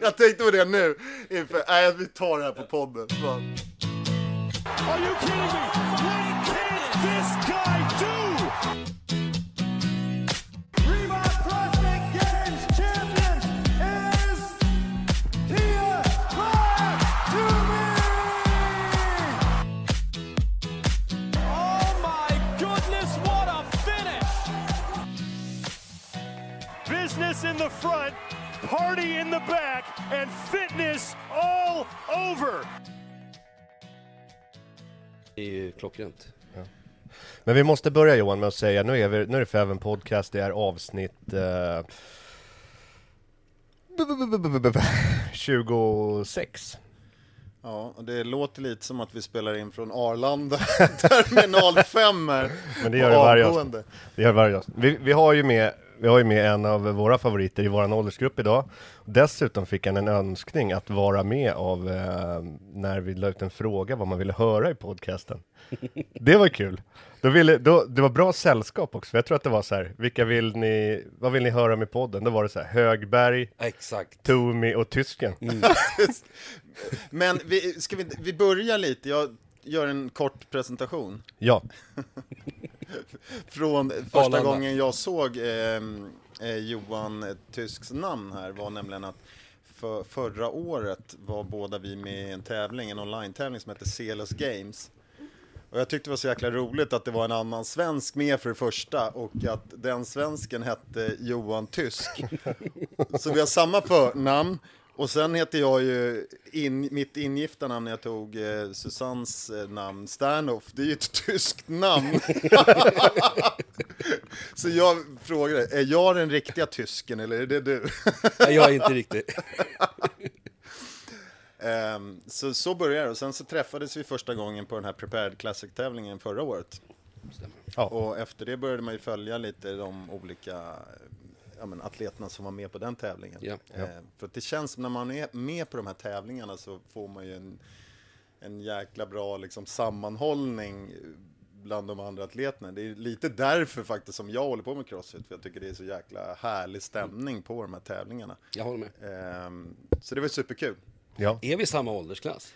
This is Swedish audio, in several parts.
Jag tänkte på det nu, inför, nej vi tar det här på podden. Så. Are you kidding me? What can this guy do? Reebok CrossFit Games champion is Tia Clark to me! Oh my goodness, what a finish! Business in the front, party in the back, and fitness all over. Det är ju klockrent. Men vi måste börja Johan med att säga, nu är, vi, nu är det Feven Podcast, det är avsnitt eh, 26. Ja, det låter lite som att vi spelar in från Arlanda, terminal 5 här. Men det gör det varje avgående. avsnitt. Det gör det varje avsnitt. Vi, vi har ju med vi har ju med en av våra favoriter i våran åldersgrupp idag. Dessutom fick han en önskning att vara med av eh, när vi la ut en fråga vad man ville höra i podcasten. Det var kul. Då ville, då, det var bra sällskap också, för jag tror att det var så här, vilka vill ni, vad vill ni höra med podden? Då var det så här, Högberg, Exakt. Tomi och Tysken. Men vi, ska vi, vi börjar lite, jag gör en kort presentation. Ja, Från första Arlanda. gången jag såg eh, eh, Johan Tysks namn här var nämligen att för, förra året var båda vi med i en tävling, en online-tävling som heter Celos Games. Och jag tyckte det var så jäkla roligt att det var en annan svensk med för det första och att den svensken hette Johan Tysk. Så vi har samma förnamn. Och sen heter jag ju, in, mitt ingifta namn när jag tog eh, Susannes eh, namn, Sternhoff, det är ju ett tyskt namn. Så jag frågade, är jag den riktiga tysken eller är det du? Nej, jag är inte riktigt. Ehm, så, så började det och sen så träffades vi första gången på den här Prepared Classic-tävlingen förra året. Ja. Och efter det började man ju följa lite de olika ja, men, atleterna som var med på den tävlingen. Ja. Ehm, för att det känns som när man är med på de här tävlingarna så får man ju en, en jäkla bra liksom, sammanhållning bland de andra atleterna. Det är lite därför faktiskt som jag håller på med crossfit, för jag tycker det är så jäkla härlig stämning på de här tävlingarna. Jag håller med. Ehm, så det var superkul. ja. Är vi samma åldersklass?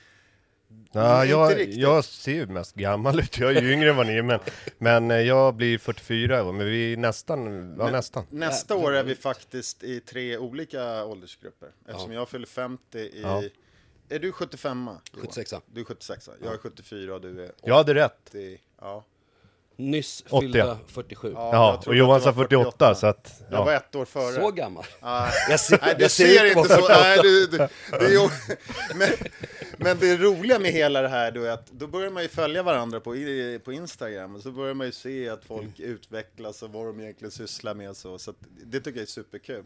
Ja, inte jag, jag ser ju mest gammal ut, jag är ju yngre än vad ni är, men, men eh, jag blir 44, men vi är nästan, ja nästan. Nästa år är vi faktiskt i tre olika åldersgrupper. Eftersom jag fyller 50 i... Ja. Är du 75 Johan? 76 Du är 76 Jag är 74 och du är Jag hade rätt. 80. Ja. Nyss 80. fyllda 47. Ja, Ja, och Johan du sa var 48, så att, Jag var ja. ett år före. Så gammal? Ah, Jag ser, Nej, du jag ser, inte vara så. Nej, du, du, det är ju, men, men det roliga med hela det här då är att då börjar man ju följa varandra på, på Instagram och så börjar man ju se att folk utvecklas och vad de egentligen sysslar med och så. Så att det tycker jag är superkul.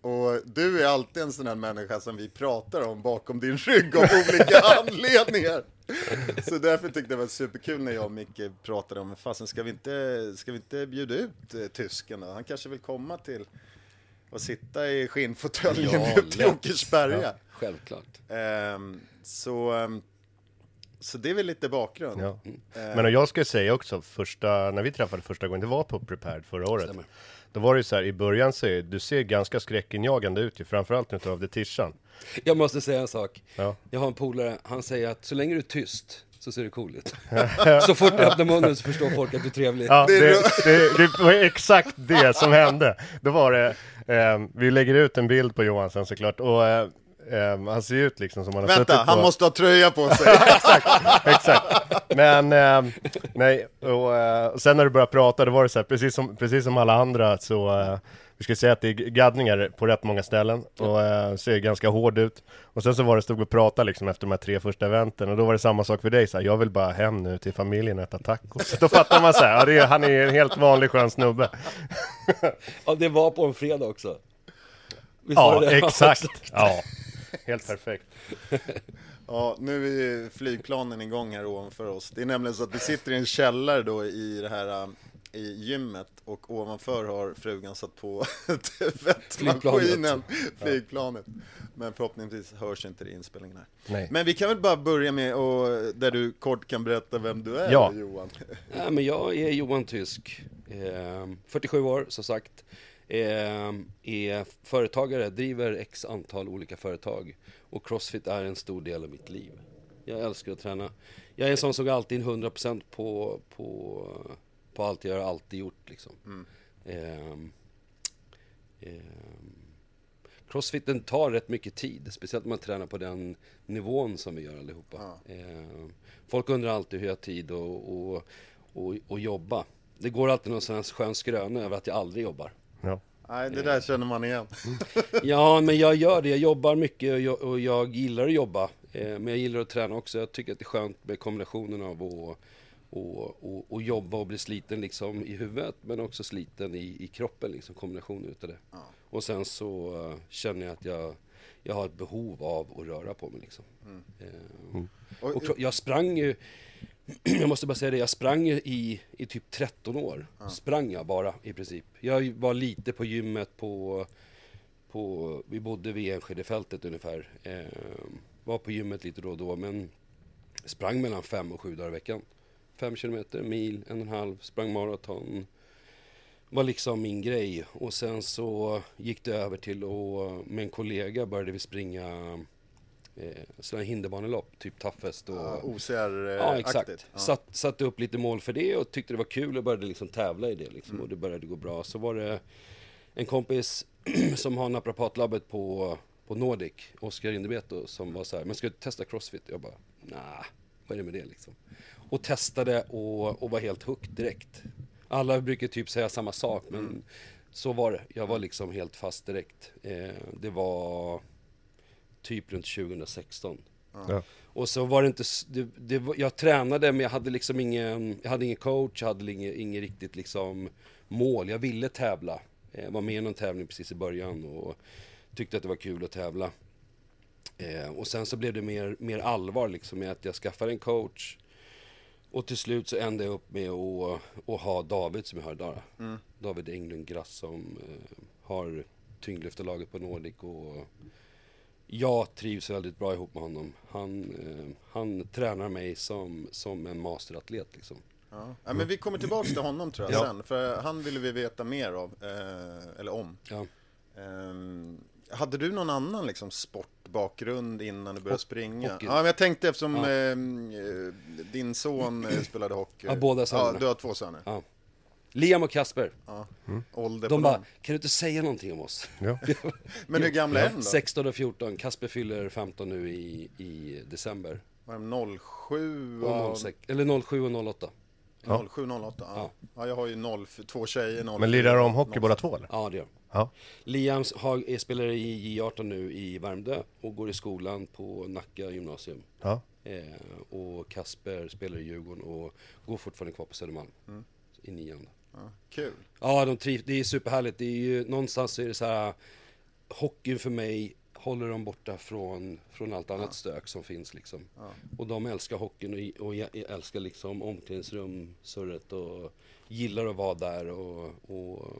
Och du är alltid en sån här människa som vi pratar om bakom din rygg av olika anledningar. Så därför tyckte jag det var superkul när jag och Micke pratade om, fasen ska vi inte, ska vi inte bjuda ut eh, tysken då? Han kanske vill komma till och sitta i skinnfåtöljen Ja, uppe i. Åkersberga. Självklart. Ehm, så, ehm, så det är väl lite bakgrund. Ja. Ehm, Men och jag ska säga också, första, när vi träffade första gången, det var på Prepared förra året. Stämmer. Då var det ju så här, i början så är, du ser ganska skräckinjagande ut ju, framförallt utav det tishan. Jag måste säga en sak. Ja. Jag har en polare, han säger att så länge du är tyst så ser du cool ut. så fort du öppnar munnen så förstår folk att du är trevlig. Ja, Det det, det, det, var exakt det som hände. Då var det, eh, vi lägger ut en bild på Johan sen såklart, och eh, eh, han ser ut liksom som han har Vänta, suttit på... han måste ha tröja på sig. Exakt. Men, eh, nej, och, eh, och sen när du började prata, då var det så här, precis som, precis som alla andra så, eh, vi ska säga att det är gaddningar på rätt många ställen och eh, ser ganska hård ut. Och sen så var det, stod och pratade liksom efter de här tre första eventen och då var det samma sak för dig så här, jag vill bara hem nu till familjen och äta tacos. Då fattar man så här, ja, det är, han är en helt vanlig skön snubbe. Ja, det var på en fredag också. Visst Ja, exakt. Ja, helt perfekt. Ja, nu är flygplanen igång här ovanför oss. Det är nämligen så att vi sitter i en källare då i det här um, i gymmet och ovanför har frugan satt på tvättmaskinen, flygplanet. Men förhoppningsvis hörs inte det i inspelningen här. Nej. Men vi kan väl bara börja med och, där du kort kan berätta vem du är Ja. Johan. Ja, men jag är Johan Tysk, eh, 47 år som sagt. Eh, är företagare, driver x antal olika företag. Och Crossfit är en stor del av mitt liv. Jag älskar att träna. Jag är en sån som går alltid in 100% på, på, på allt jag har alltid gjort. Liksom. Ehm, ehm, Crossfiten tar rätt mycket tid, speciellt om man tränar på den nivån som vi gör allihopa. Ehm, folk undrar alltid hur jag har tid att och, och, och jobba. Det går alltid någon sån här skön skröna över att jag aldrig jobbar. Ja. Nej, det där känner man igen. Ja, men jag gör det. Jag jobbar mycket och jag, och jag gillar att jobba. Eh, men jag gillar att träna också. Jag tycker att det är skönt med kombinationen av att och, och, och jobba och bli sliten liksom i huvudet men också sliten i, i kroppen, liksom kombinationen utav det. Och sen så eh, känner jag att jag, jag har ett behov av att röra på mig liksom. Eh, Och, och kro- jag sprang ju, jag måste bara säga det, jag sprang i, i typ 13 år. Sprang jag bara i princip. Jag var lite på gymmet på, på vi bodde vid Enskedefältet ungefär. Eh, var på gymmet lite då och då men sprang mellan fem och sju dagar i veckan. Fem kilometer, mil, en och en halv, sprang maraton. Var liksom min grej. Och sen så gick det över till att med en kollega började vi springa sådana här hinderbanelopp, typ Toughest och ja, Ja, OCR-aktigt. exakt. Satt, satte upp lite mål för det och tyckte det var kul och började liksom tävla i det liksom, och det började gå bra. Så var det en kompis som har naprapatlabbet på, på Nordic, Oskar Indebeto, som var så här, men ska du testa Crossfit? Jag bara, nah, vad är det med det liksom? Och testade och, och var helt hooked direkt. Alla brukar typ säga samma sak, men så var det. Jag var liksom helt fast direkt. Eh, det var typ runt 2016. Ja. Och så var det inte, det, det, jag tränade men jag hade liksom ingen, jag hade ingen coach, jag hade ingen, ingen riktigt liksom mål. Jag ville tävla. Jag var med i någon tävling precis i början och tyckte att det var kul att tävla. Eh, och sen så blev det mer, mer allvar liksom med att jag skaffade en coach. Och till slut så ändrade jag upp med att, att ha David som jag har idag. David Englund Grass som eh, har tyngdlyftarlaget på Nordic och jag trivs väldigt bra ihop med honom. Han, eh, han tränar mig som, som en masteratlet liksom. Ja. Ja, men vi kommer tillbaka till honom tror jag Ja. sen, för han ville vi veta mer av, eh, eller om. Ja. Ehm, hade du någon annan liksom, sportbakgrund innan du började Ho- springa? hockey. Ja, men jag tänkte eftersom Ja. ehm, eh, din son eh, spelade hockey. Ja, båda Ja, sönerna. du har två söner. Liam och Kasper, Ja. Ålder de bara, dem. kan du inte säga någonting om oss? Ja. Men hur gamla är de då? 16 och 14, Kasper fyller 15 nu i, i december. Var de 07 Och och 06, eller 07 och 08. 07, 08? Ja. ja, jag har ju 0, två tjejer, 04, Men lirar de hockey 06. båda två eller? Ja, det gör de. Ja. Liam har, är spelare i J18 nu i Värmdö och går i skolan på Nacka gymnasium. Ja. Eh, och Kasper spelar i Djurgården och går fortfarande kvar på Södermalm. I nian. Ja, kul. Ja, de trivs. Det är superhärligt. Det är ju, någonstans så är det så här, hockeyn för mig håller dem borta från, från allt annat stök som finns liksom. Och de älskar hockeyn och, och älskar liksom omklädningsrum, surret och gillar att vara där och, och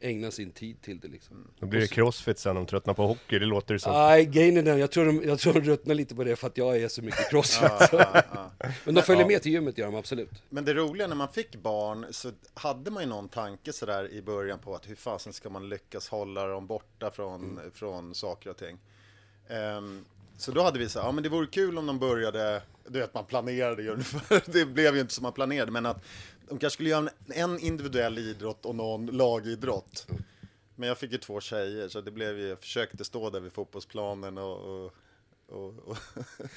ägna sin tid till det liksom. Då blir det crossfit sen, de tröttnar på hockey, det låter det som. Nej, grejen är den, jag tror, de, jag tror de ruttnar lite på det för att jag är så mycket crossfit. Ja, ja. Men de följer med till gymmet gör de absolut. Men det roliga när man fick barn så hade man ju någon tanke sådär i början på att hur fasen ska man lyckas hålla dem borta från, från saker och ting. Ehm, så då hade vi så här, ja men det vore kul om de började, du vet man planerade ju ungefär, det blev ju inte som man planerade, men att de kanske skulle göra en, en individuell idrott och någon lagidrott. Men jag fick ju två tjejer så det blev ju, jag försökte stå där vid fotbollsplanen och, och, och, och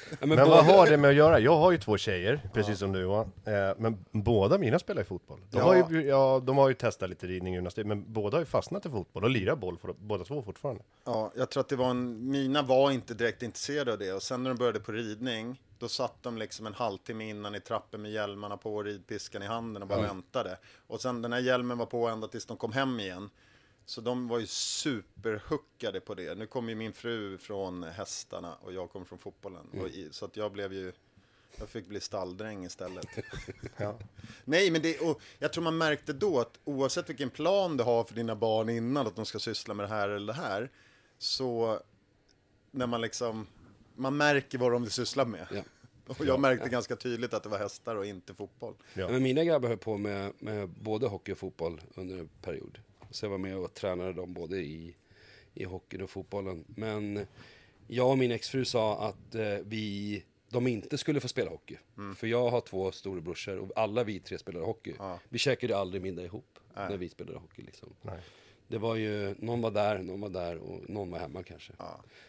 Ja, Men båda- vad har det med att göra? Jag har ju två tjejer, precis som du Johan. Eh, men båda mina spelar ju fotboll. De, Ja. har ju, ja, de har ju testat lite ridning och gymnastik, men båda har ju fastnat i fotboll och lirar boll för, båda två fortfarande. Ja, jag tror att det var en, mina var inte direkt intresserade av det och sen när de började på ridning då satt de liksom en halvtimme innan i trappen med hjälmarna på och ridpiskan i handen och bara väntade. Och sen den här hjälmen var på ända tills de kom hem igen. Så de var ju superhuckade på det. Nu kom ju min fru från hästarna och jag kom från fotbollen. Och i, så att jag blev ju, jag fick bli stalldräng istället. Ja. Nej, men det, och jag tror man märkte då att oavsett vilken plan du har för dina barn innan, att de ska syssla med det här eller det här, så när man liksom, man märker vad de vill syssla med. Ja. Och jag märkte ganska tydligt att det var hästar och inte fotboll. Ja. Ja, men mina grabbar höll på med, med både hockey och fotboll under en period. Så jag var med och tränade dem både i, i hockeyn och fotbollen. Men jag och min exfru sa att eh, vi, de inte skulle få spela hockey. För jag har två storebrorsor och alla vi tre spelade hockey. Vi käkade aldrig middag ihop när vi spelade hockey. Liksom. Nej. Det var ju, någon var där, någon var där och någon var hemma kanske.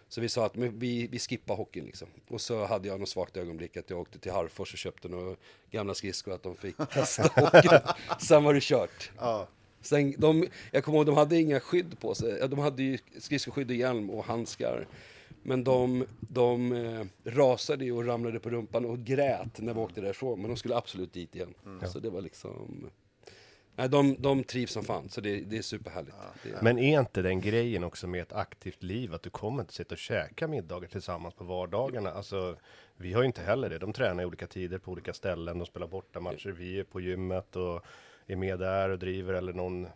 Så vi sa att vi, vi skippar hockeyn liksom. Och så hade jag något svagt ögonblick att jag åkte till Harfors och köpte några gamla skridskor att de fick testa hockeyn. Sen var det kört. Ja, Sen, de, jag kommer ihåg, de hade inga skydd på sig. Ja, De hade ju skridskoskydd och hjälm och handskar. Men de, de eh, rasade ju och ramlade på rumpan och grät när vi åkte därifrån. Men de skulle absolut dit igen. Så det var liksom... Nej, de, de trivs som fan, så det, det är superhärligt. Det, Men är inte den grejen också med ett aktivt liv, att du kommer inte sitta och käka middagar tillsammans på vardagarna? Alltså, vi har ju inte heller det. De tränar i olika tider på olika ställen, de spelar borta matcher, vi är på gymmet och är med där och driver, eller någon,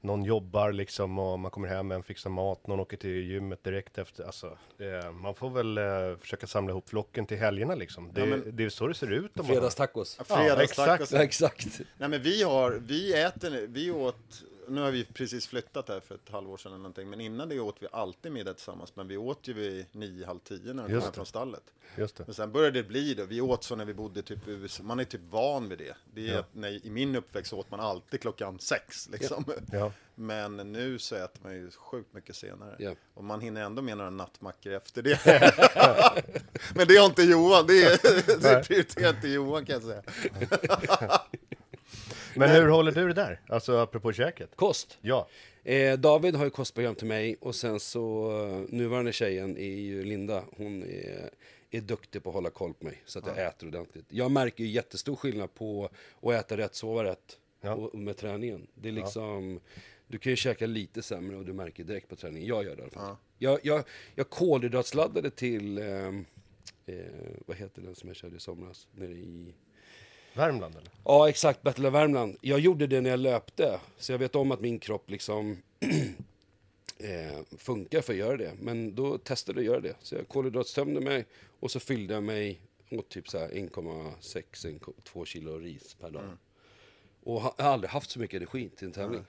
någon jobbar liksom och man kommer hem, en fixar mat, någon åker till gymmet direkt efter. Alltså, eh, man får väl eh, försöka samla ihop flocken till helgerna liksom. Det, Ja, men- det är så det ser ut. Om man- Fredagstacos. fredagstacos. Ja, exakt. Nej men vi har, vi äter, vi åt, nu har vi precis flyttat här för ett halvår sedan eller någonting, men innan det åt vi alltid middag tillsammans, men vi åt ju vid nio, halv tio när de kom hem det. från stallet. Just det. Men sen började det bli då, vi åt så när vi bodde typ i USA, man är typ van vid det. det är Ja. att när, I min uppväxt åt man alltid klockan sex liksom. Ja. Men nu så äter man ju sjukt mycket senare. Ja. Och man hinner ändå med några nattmackor efter det. Men det har inte Johan, det, är, det prioriterar inte Johan kan jag säga. Men hur håller du det där? Alltså apropå käket? Kost. Ja. Eh, David har ju kostprogram till mig och sen så eh, nuvarande tjejen är ju Linda. Hon är, är duktig på att hålla koll på mig så att jag äter ordentligt. Jag märker ju jättestor skillnad på att äta rätt, sova rätt Ja. och, och med träningen. Det är liksom, du kan ju käka lite sämre och du märker direkt på träningen. Jag gör det i alla fall. Jag, jag, jag kolhydratsladdade till, eh, eh, vad heter den som jag körde i somras? Nere i... Värmland eller? Ja, exakt. Battle of Värmland. Jag gjorde det när jag löpte. Så jag vet om att min kropp liksom eh, funkar för att göra det. Men då testade jag att göra det. Så jag kolhydrattömde mig och så fyllde jag mig åt typ så här 1,6-2 kilo ris per dag. Och ha- jag har aldrig haft så mycket energi till en tävling.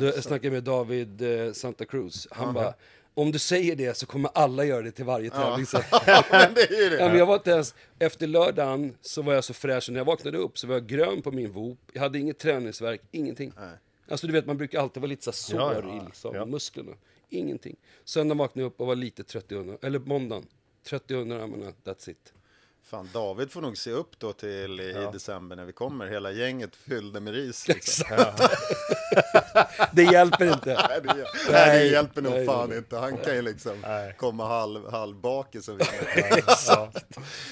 Då, jag snackade med David eh, Santa Cruz. Han bara, om du säger det så kommer alla göra det till varje tävling. Så. Men det är ju det. Ja, men jag var inte ens, efter lördagen så var jag så fräsch, och när jag vaknade upp så var jag grön på min vop, jag hade inget träningsverk, ingenting. Alltså du vet, man brukar alltid vara lite så här Ja, sår ja, i liksom, ja. musklerna. Ingenting. Söndagen vaknade jag upp och var lite trött i underarmarna, eller måndagen, trött i underarmarna, that's it. Fan, David får nog se upp då till i december när vi kommer. Hela gänget fyllde med ris. Liksom. Det hjälper inte. Nej, det, nej, det hjälper nog nej, fan nej. inte. Han kan ju liksom Nej. komma halv, halvbakis och. Ja.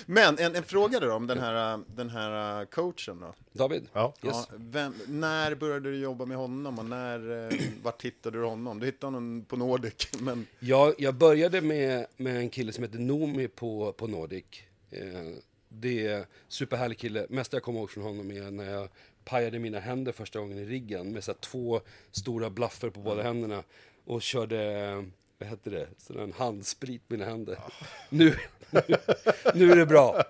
Men en, en fråga då om den här, den här coachen då. David? Ja. Yes. Ja, vem, när började du jobba med honom och när, eh, vart hittade du honom? Du hittade honom på Nordic, men Jag, jag började med, med en kille som heter Nomi på, på Nordic. Eh, det är superhärlig kille. Mesta jag kommer ihåg från honom är när jag pajade mina händer första gången i riggen med så två stora blaffer på båda händerna. Och körde, vad hette det, sån en handsprit på mina händer. Nu, nu är det bra.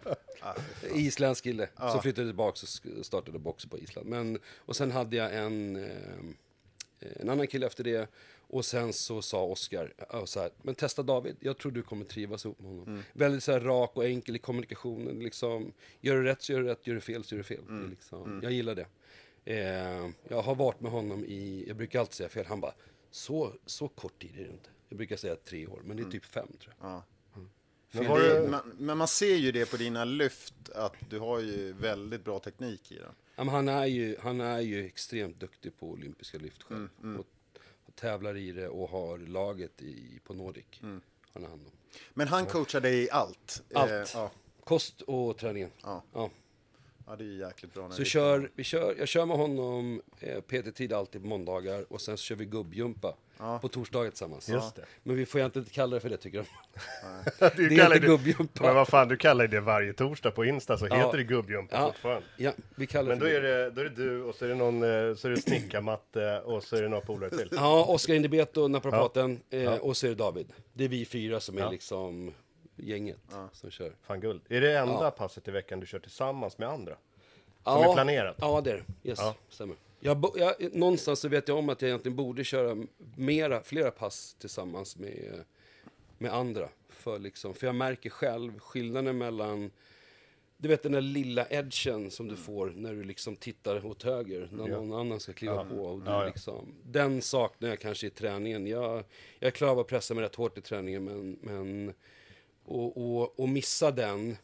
Isländsk kille som flyttade tillbaka och startade box på Island. Men, och sen hade jag en, eh, en annan kille efter det. Och sen så sa Oskar, ja, så här, men testa David, jag tror du kommer trivas ihop med honom. Väldigt så här rak och enkel i kommunikationen. Liksom, gör du rätt så gör du rätt, gör du fel så gör du fel. Är liksom, Jag gillar det. Eh, jag har varit med honom i, jag brukar alltid säga fel, han bara, så, så kort tid är det inte. Jag brukar säga tre år, men det är typ fem tror jag. Ja. Men Men, det- man, men man ser ju det på dina lyft, att du har ju väldigt bra teknik i den. Ja, han, är ju, han är ju extremt duktig på olympiska lyft själv. Och, och tävlar i det och har laget i, på Nordic. Han har hand om. Men han coachar dig i allt. Allt. Eh, ja, Kost och träningen. Ja. Ja. ja, det är jäkligt bra. Så kör, vi kör, jag kör med honom eh, PT-tid alltid på måndagar och sen så kör vi gubbjumpa på torsdagar tillsammans. Just det. Men vi får egentligen inte kalla det för det tycker de. Du Det är inte gubbjumpa. Men vad fan, du kallar det varje torsdag på Insta så Ja. heter det gubbjumpa Ja, fortfarande. ja, vi kallar Men då är det, då är det du och så är det någon, eh, så är det snickarmatte och så är det några polare till. Ja, Oskar Indibeto, naprapaten, eh, och så är det David. Det är vi fyra som är Ja. liksom gänget som kör. Fan guld. Är det enda Ja. passet i veckan du kör tillsammans med andra? ja, är planerat? Ja, det är det. Yes, Ja. stämmer. Jag, jag, någonstans så vet jag om att jag egentligen borde köra mera, flera pass tillsammans med, med andra. För, liksom, för jag märker själv skillnaden mellan du vet den där lilla edgen som du får när du liksom tittar åt höger, när någon annan ska kliva på. Och du Ja, ja. Liksom, den saknar jag kanske i träningen. Jag, jag klarar av att pressa mig rätt hårt i träningen, men, men och, och, och missa den,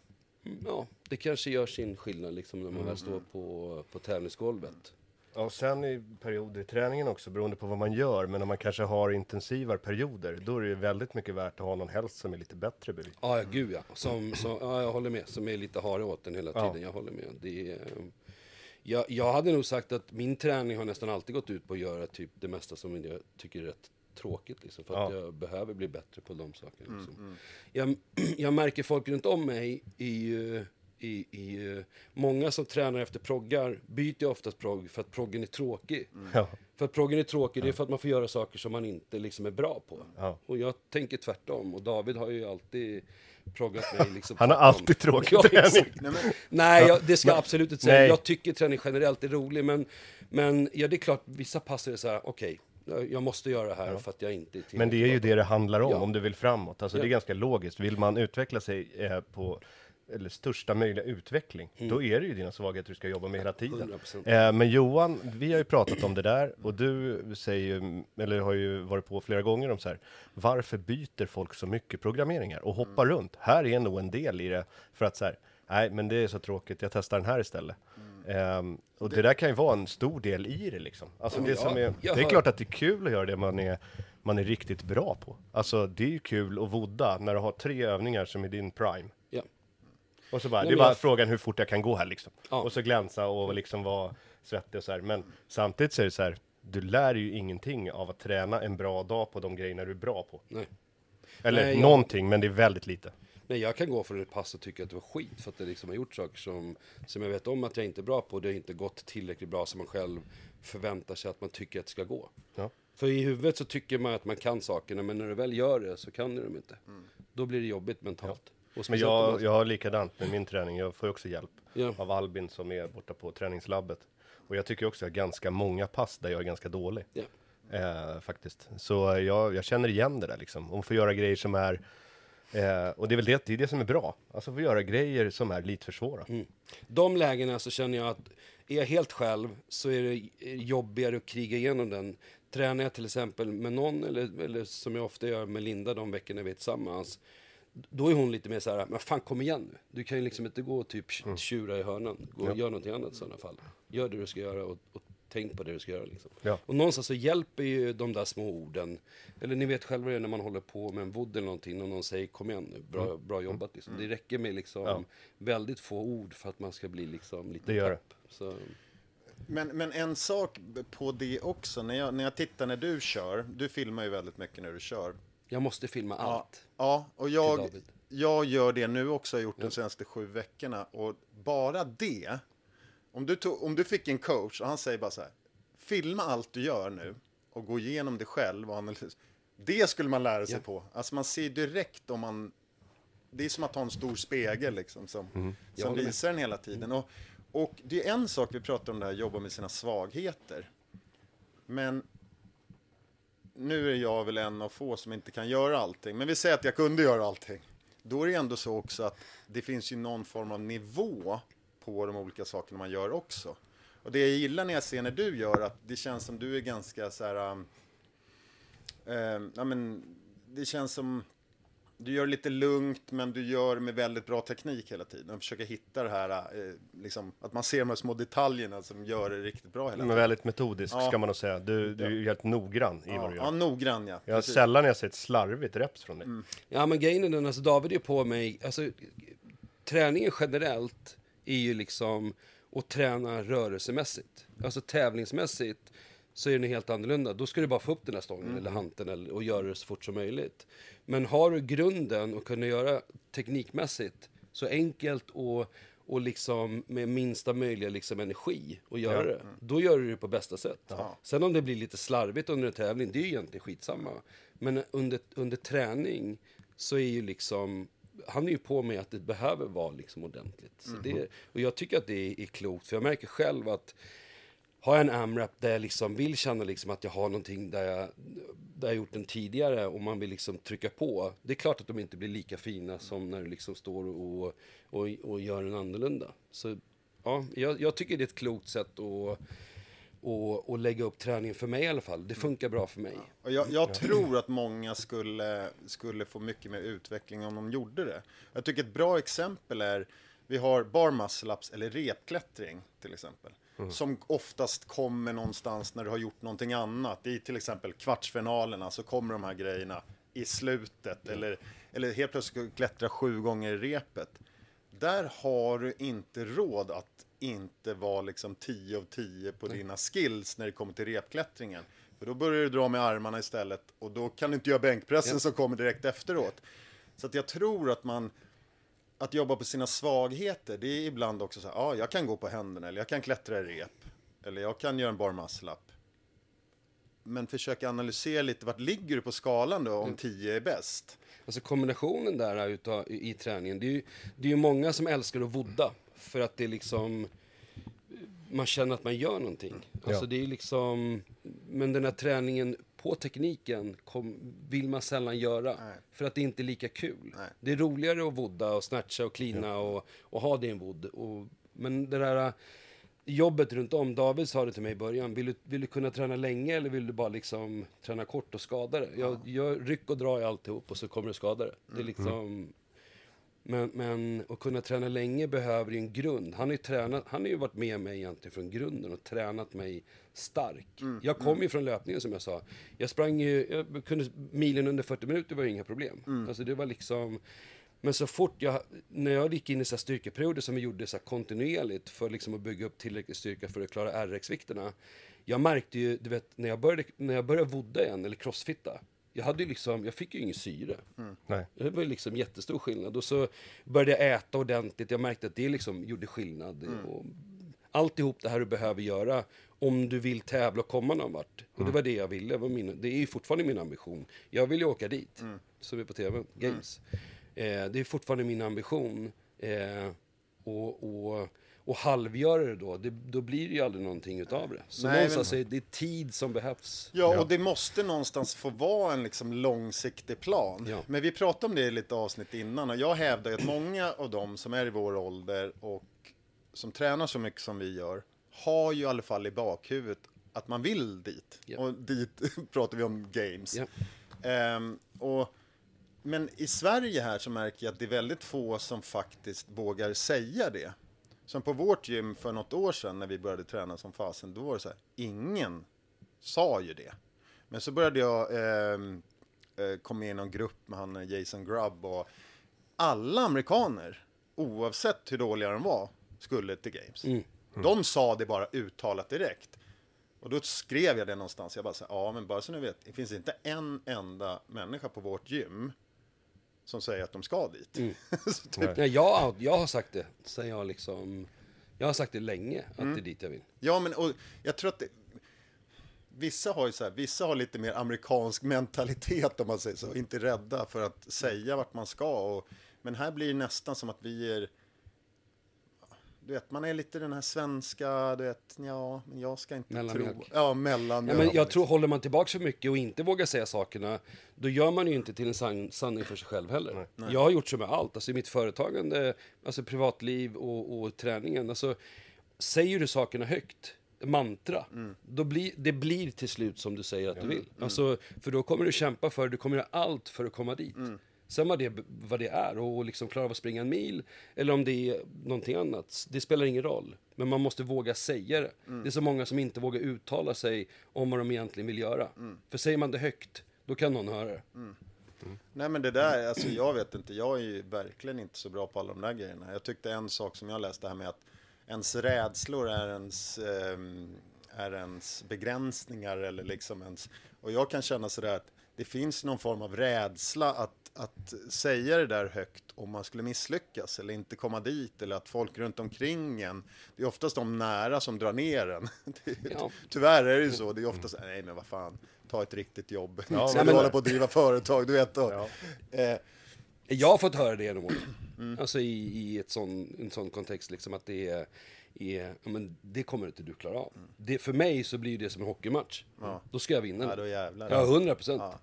mm, ja, det kanske gör sin skillnad liksom när man väl står på, på tävlingsgolvet. Ja, och sen i perioder i träningen också, beroende på vad man gör. Men om man kanske har intensivare perioder, då är det ju väldigt mycket värt att ha någon helst som är lite bättre bredvid. Ja, ja, gud ja. Som, som, ja. Jag håller med. Som är lite harig åt den hela Ja. tiden. Jag håller med. Det är, eh, jag, jag hade nog sagt att min träning har nästan alltid gått ut på att göra typ det mesta som jag tycker är rätt tråkigt. Liksom, för att Ja. jag behöver bli bättre på de sakerna. Liksom. Jag, jag märker folk runt om mig i, eh, i, i eh, många som tränar efter proggar byter ju oftast progg för att proggen är tråkig. Ja. För att proggen är tråkig, det är för att man får göra saker som man inte liksom är bra på. Ja. Och jag tänker tvärtom. Och David har ju alltid proggat mig liksom Han har alltid tråkig Ja, träning. Nej, men, Nej, jag, det ska jag absolut inte säga. Nej. Jag tycker träning generellt är rolig, men, men ja, det är klart, vissa pass är så här, okej, jag- jag måste göra det här för att jag inte är Men det är ju det det handlar om, Ja. om du vill framåt. Alltså det är Ja. ganska logiskt. Vill man utveckla sig eh, på eller största möjliga utveckling, då är det ju dina svagheter du ska jobba med hela tiden. 100%. Eh, men Johan, vi har ju pratat om det där och du säger ju, eller har ju varit på flera gånger om så här, varför byter folk så mycket programmeringar och hoppar runt? Här är nog en del i det, för att så här, nej men det är så tråkigt, jag testar den här istället. Ehm, och det där kan ju vara en stor del i det liksom. Alltså Ja, det, som ja, är, jag det är klart att det är kul att göra det man är, man är riktigt bra på. Alltså det är ju kul att vodda när du har tre övningar som är din prime. Ja. Och så bara, Nej, det är bara jag- frågan hur fort jag kan gå här liksom. Ja. Och så glänsa och liksom vara svettig och så här. Men samtidigt så är det så här, du lär ju ingenting av att träna en bra dag på de grejerna du är bra på. Nej. Eller Nej, jag- någonting, men det är väldigt lite. Nej, jag kan gå för ett pass och tycka att det var skit för att det liksom har gjort saker som, som jag vet om att jag inte är bra på. Det har inte gått tillräckligt bra som man själv förväntar sig att man tycker att det ska gå. Ja. För i huvudet så tycker man att man kan sakerna, men när du väl gör det så kan du dem inte. Då blir det jobbigt mentalt. Och Men speciellt om jag, jag har likadant med min träning, jag får också hjälp Ja. av Albin som är borta på träningslabbet. Och jag tycker också att jag har ganska många pass där jag är ganska dålig. Ja. Eh, faktiskt. Så jag, jag känner igen det där liksom. Och få göra grejer som är Eh, och det är väl det, det, är det som är bra. Alltså få göra grejer som är lite för svåra. De lägena så känner jag att är jag helt själv så är det jobbigare att kriga igenom den. Tränar jag till exempel med någon, eller, eller som jag ofta gör med Linda de veckorna vi är tillsammans, då är hon lite mer så här, men fan kom igen nu. Du kan ju liksom inte gå och typ tjura i hörnan. Gå och gör någonting annat i sådana fall. Gör det du ska göra och, och tänk på det du ska göra liksom. Ja. Och någonstans så hjälper ju de där små orden. Eller ni vet själva det när man håller på med en vodd eller någonting och någon säger kom igen nu, bra, Mm. bra jobbat liksom. Det räcker med liksom väldigt få ord för att man ska bli liksom lite Det gör pepp. Så, Men, men en sak på det också, när jag, när jag tittar när du kör, du filmar ju väldigt mycket när du kör. Jag måste filma allt. Ja, och jag, jag gör det nu också, har gjort de senaste sju veckorna. Och bara det, Om du, tog, om du fick en coach och han säger bara så här, filma allt du gör nu och gå igenom det själv och analysera. Det skulle man lära sig Ja. på. Alltså man ser direkt om man... Det är som att ha en stor spegel liksom som, Jag som med. visar den hela tiden. Och, och det är en sak vi pratar om det här, jobba med sina svagheter. Men nu är jag väl en av få som inte kan göra allting. Men vi säger att jag kunde göra allting. Då är det ändå så också att det finns ju någon form av nivå på de olika sakerna man gör också. Och det jag gillar när jag ser när du gör att det känns som du är ganska så här... um, eh, ja, men det känns som du gör det lite lugnt men du gör med väldigt bra teknik hela tiden. Och försöker hitta det här, eh, liksom, att man ser de här små detaljerna som gör det riktigt bra hela Men tiden. väldigt metodisk Ja. ska man nog säga. Du, du är ju helt noggrann i vad Ja, du ja, gör. noggrann ja. Jag har Precis. sällan jag sett slarvigt reps från dig. Ja men grejen är den, alltså David är på mig, alltså träningen generellt är ju liksom att träna rörelsemässigt. Alltså tävlingsmässigt så är det helt annorlunda. Då ska du bara få upp den här stången eller hanteln eller, och göra det så fort som möjligt. Men har du grunden och kunna göra teknikmässigt så enkelt och, och liksom med minsta möjliga liksom energi att göra det. Då gör du det på bästa sätt. Sen om det blir lite slarvigt under en tävling, det är ju egentligen skitsamma. Men under, under träning så är ju liksom han är ju på mig att det behöver vara liksom ordentligt. Så det, och jag tycker att det är, är klokt, för jag märker själv att har jag en AMRAP där jag liksom vill känna liksom att jag har någonting där jag, där jag gjort den tidigare och man vill liksom trycka på. Det är klart att de inte blir lika fina som när du liksom står och, och, och gör den annorlunda. Så ja, jag, jag tycker det är ett klokt sätt att och, och lägga upp träningen för mig i alla fall. Det funkar bra för mig. Ja. jag, jag tror att många skulle, skulle få mycket mer utveckling om de gjorde det. Jag tycker ett bra exempel är, vi har bar muscle ups eller repklättring till exempel. Som oftast kommer någonstans när du har gjort någonting annat. I till exempel kvartsfinalerna så kommer de här grejerna i slutet. Eller, eller helt plötsligt klättra sju gånger i repet. Där har du inte råd att inte vara liksom 10 av 10 på dina skills när det kommer till repklättringen. För då börjar du dra med armarna istället och då kan du inte göra bänkpressen som kommer direkt efteråt. Så att jag tror att man, att jobba på sina svagheter, det är ibland också så här, ja, jag kan gå på händerna eller jag kan klättra i rep. Eller jag kan göra en bar muscle up. Men försöka analysera lite, vart ligger du på skalan då om 10 är bäst? Alltså kombinationen där utav, i, i träningen, det är, ju, det är ju många som älskar att vodda. För att det är liksom, man känner att man gör någonting. Alltså Ja. det är liksom, men den här träningen på tekniken kom, vill man sällan göra. Nej. För att det inte är lika kul. Nej. Det är roligare att vodda och snatcha och cleana och, och ha det i en. Och, men det där jobbet runt om, David sa det till mig i början, vill du, vill du kunna träna länge eller vill du bara liksom träna kort och skada det? Jag, jag ryck och dra i alltihop och så kommer du skada det. Det är liksom... Men, men att kunna träna länge behöver ju en grund. Han har ju, tränat, han har ju varit med mig egentligen från grunden och tränat mig stark. Jag kom ju från löpningen som jag sa. Jag sprang ju, jag kunde milen under 40 minuter var ju inga problem. Alltså det var liksom... Men så fort jag, när jag gick in i så här styrkeperioder som vi gjorde så här kontinuerligt för liksom att bygga upp tillräcklig styrka för att klara RX-vikterna. Jag märkte ju, du vet, när jag började, när jag började vodda igen, eller crossfitta. Jag hade ju liksom, jag fick ju ingen syre. Nej. Det var ju liksom jättestor skillnad. Och så började jag äta ordentligt. Jag märkte att det liksom gjorde skillnad. Och alltihop det här du behöver göra om du vill tävla och komma någon vart. Och det var det jag ville. Det, var min, det är fortfarande min ambition. Jag vill ju åka dit, som är på tv, Games. Eh, det är fortfarande min ambition. Eh, och, och, och halvgöra det då, det, då blir det ju aldrig någonting utav det. Så Nej, någonstans är det tid som behövs. Ja, och det måste någonstans få vara en liksom långsiktig plan. Ja. Men vi pratade om det i lite avsnitt innan och jag hävdar att många av dem som är i vår ålder och som tränar så mycket som vi gör har ju i alla fall i bakhuvudet att man vill dit. Ja. Och dit pratar vi om games. Ja. Ehm, och, men i Sverige här så märker jag att det är väldigt få som faktiskt vågar säga det. Som på vårt gym för något år sedan när vi började träna som fasen, då var det så här, ingen sa ju det. Men så började jag eh, kom med i någon grupp med han eh, Jason Grubb och alla amerikaner, oavsett hur dåliga de var, skulle till Games. De sa det bara uttalat direkt. Och då skrev jag det någonstans, jag bara så här, ja men bara så ni vet, det finns inte en enda människa på vårt gym som säger att de ska dit. så typ, Nej, jag, jag har sagt det, sen jag liksom Jag har sagt det länge, att det är dit jag vill. Ja, men och jag tror att det, vissa har ju så här, vissa har lite mer amerikansk mentalitet om man säger så, inte rädda för att säga vart man ska. Och, men här blir det nästan som att vi är, du vet, man är lite den här svenska, du vet, ja, men jag ska inte Mellanmjölk. tro. Ja, mellan. Ja, men jag tror, håller man tillbaka för mycket och inte vågar säga sakerna, då gör man ju inte till en san sanning för sig själv heller. Jag har gjort så med allt, alltså i mitt företagande, alltså privatliv och, och träningen. Alltså, säger du sakerna högt, mantra, då blir, det blir till slut som du säger att du vill. Alltså, för då kommer du kämpa för, du kommer göra allt för att komma dit. Sen vad det, vad det är, och liksom klara av att springa en mil, eller om det är någonting annat, det spelar ingen roll. Men man måste våga säga det. Det är så många som inte vågar uttala sig om vad de egentligen vill göra. För säger man det högt, då kan någon höra det. Nej men det där, alltså jag vet inte, jag är ju verkligen inte så bra på alla de där grejerna. Jag tyckte en sak som jag läste här med att ens rädslor är ens, ehm, är ens begränsningar eller liksom ens, och jag kan känna sådär att det finns någon form av rädsla att, att säga det där högt om man skulle misslyckas eller inte komma dit eller att folk runt omkring en, det är oftast de nära som drar ner en. Det, Ja. Tyvärr är det ju så, det är oftast, nej men vad fan, ta ett riktigt jobb. Ja, men- du håller på att driva företag, du vet då. Eh, Jag har fått höra det genom åren. Mm. Alltså i, i ett sån, en sån kontext, liksom att det är, är ja, men det kommer inte du klara av. Det, för mig så blir det som en hockeymatch. Då ska jag vinna. Ja, då jävlar. Ja, hundra procent. Ja.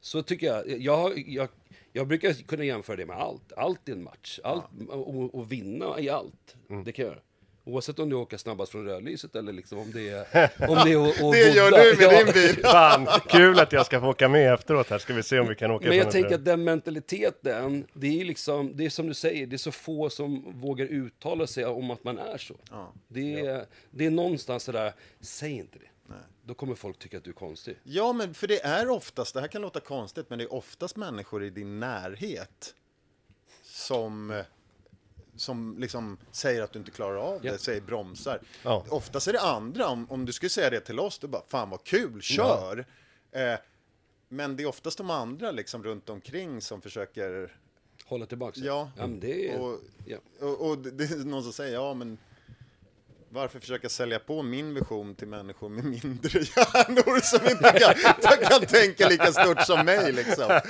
Så tycker jag. Jag, jag. jag brukar kunna jämföra det med allt. Allt i en match. Allt, och, och vinna i allt. Mm. Det kan jag göra. Oavsett om du åker snabbast från rödlyset eller liksom om det är... Om det är att, att Det gör du med Ja. din bil. Fan, kul att jag ska få åka med efteråt här, ska vi se om vi kan åka Men jag tänker att den mentaliteten, det är liksom, det är som du säger, det är så få som vågar uttala sig om att man är så. Det, är, det är någonstans sådär, säg inte det. Då kommer folk tycka att du är konstig. Ja, men för det är oftast, det här kan låta konstigt, men det är oftast människor i din närhet som, som liksom säger att du inte klarar av det, Ja. säger bromsar. Ja. Oftast är det andra, om, om du skulle säga det till oss, då bara fan vad kul, kör! Eh, men det är oftast de andra liksom runt omkring som försöker Hålla tillbaka. Ja. ja men det är... Och, ja. och, och det är någon som säger, ja men varför försöka sälja på min vision till människor med mindre hjärnor som inte kan, kan tänka lika stort som mig liksom?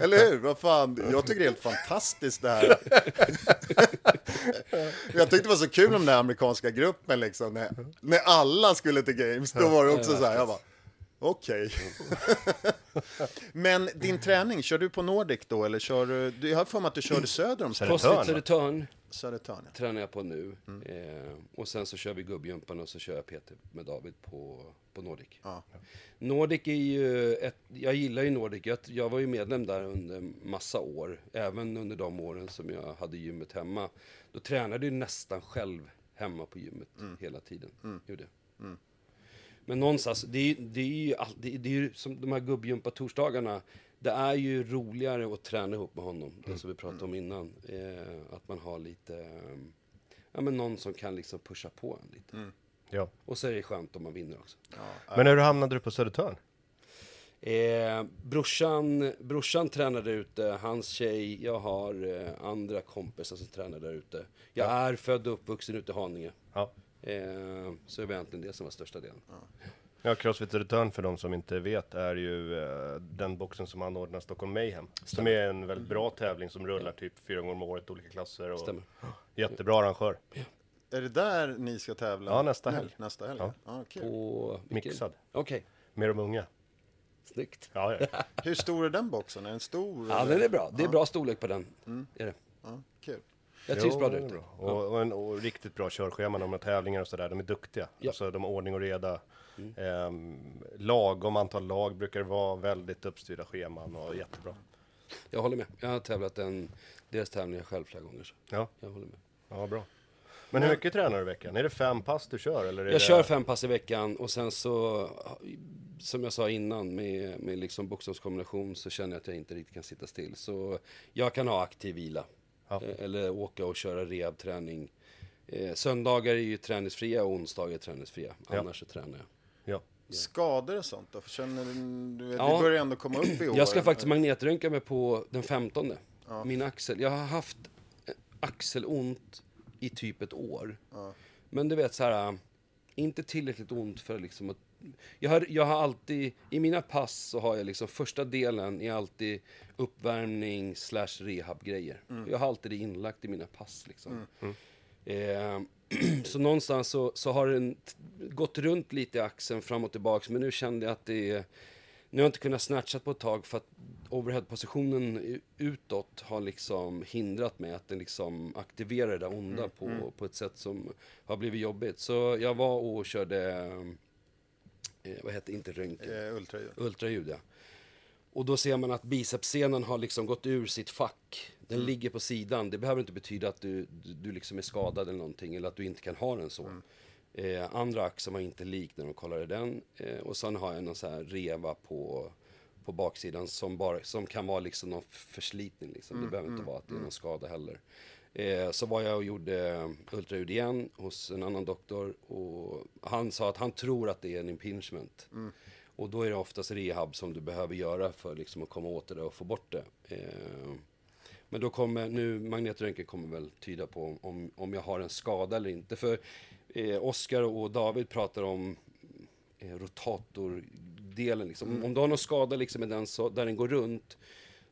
Eller hur? Vad fan, jag tycker det är helt fantastiskt det här. Jag tyckte det var så kul om den här amerikanska gruppen liksom, när, när alla skulle till Games, då var det också så här, jag bara, okej. Men din träning, kör du på Nordic då, eller kör du, du- jag har för mig att du körde söder om? Södertörn Södertörn tränar jag på nu. Mm. Eh, och sen så kör vi gubbjumpan och så kör jag PT med David på, på Nordic. Ja. Nordic är ju ett, jag gillar ju Nordic. Jag, jag var ju medlem där under massa år. Även under de åren som jag hade gymmet hemma. Då tränade jag nästan själv hemma på gymmet Mm. hela tiden. Gjorde. jag. Men någonstans, det är, det är ju det är, det är som de här gubbjumpa-torsdagarna. Det är ju roligare att träna ihop med honom, det som vi pratade om innan. Eh, att man har lite, eh, ja men någon som kan liksom pusha på en lite. Ja. Och så är det skönt om man vinner också. Men hur hamnade du på Södertörn? Eh, brorsan, brorsan tränar där ute, hans tjej, jag har eh, andra kompisar som tränar där ute. Jag är född och uppvuxen ute i Haninge. Ja. Eh, så det var egentligen det som var största delen. Ja, Crossfit Södertörn för de som inte vet är ju eh, den boxen som anordnar Stockholm Mayhem. Som är en väldigt bra tävling som rullar typ fyra gånger om året, olika klasser. Och Stämmer. Jättebra arrangör. Är det där ni ska tävla? Ja, nästa helg. Nästa helg? Ja. Ja. kul. På... vilken- Mixad. Okej, Med de unga. snyggt. Ja, ja. Hur stor är den boxen? Är den stor? Ja, eller? det är bra. Det är bra storlek på den. Är det. Ja, kul. Jag trivs Jo, bra det där är ute. bra. Och, och, en, och riktigt bra körschema, de har tävlingar och sådär, de är duktiga. Ja. Alltså de har ordning och reda. Ehm, lagom antal lag brukar det vara, väldigt uppstyrda scheman och jättebra. Jag håller med. Jag har tävlat en, deras tävlingar själv flera gånger. Så Ja, jag håller med. ja bra. Men hur mycket tränar du i veckan? Är det fem pass du kör? Eller är Jag det... kör fem pass i veckan och sen så, som jag sa innan, med, med liksom bokstavskombination så känner jag att jag inte riktigt kan sitta still. Så jag kan ha aktiv vila. Ja. Eh, Eller åka och köra rehabträning. Eh, söndagar är ju träningsfria och onsdagar är träningsfria. Ja. Annars så tränar jag. Ja. Skador och sånt då? Känner du, du Ja. det börjar ändå komma upp i år. Jag ska faktiskt magnetröntga mig på den 15. Min axel. Jag har haft eh, axelont i typ ett år. Men du vet så här, inte tillräckligt ont för liksom att... Jag har, jag har alltid, i mina pass så har jag liksom första delen är alltid uppvärmning slash rehab-grejer. Jag har alltid det inlagt i mina pass liksom. Eh, så någonstans så, så har den gått runt lite i axeln fram och tillbaks, men nu kände jag att det är... Nu har jag inte kunnat snatcha på ett tag för att overhead-positionen utåt har liksom hindrat mig att den liksom aktiverar det där onda på, på ett sätt som har blivit jobbigt. Så jag var och körde, eh, vad heter det, inte röntgen, Eh, ultraljud. ultraljud ja. Och då ser man att bicepsscenen har liksom gått ur sitt fack. Den ligger på sidan. Det behöver inte betyda att du, du, du liksom är skadad eller någonting eller att du inte kan ha den så. Eh, andra axeln var inte lik när de kollade den. Eh, och sen har jag någon så här reva på, på baksidan som, bara, som kan vara liksom någon förslitning. Liksom. det behöver inte vara att det är någon skada heller. Eh, så var jag och gjorde ultraljud igen hos en annan doktor och han sa att han tror att det är en impingement. Och då är det oftast rehab som du behöver göra för liksom att komma åt det och få bort det. Eh, men då kommer, nu magnetröntgen kommer väl tyda på om, om jag har en skada eller inte. För eh, Oskar och David pratar om eh, rotatordelen. Liksom. Om du har någon skada liksom, den så, där den går runt,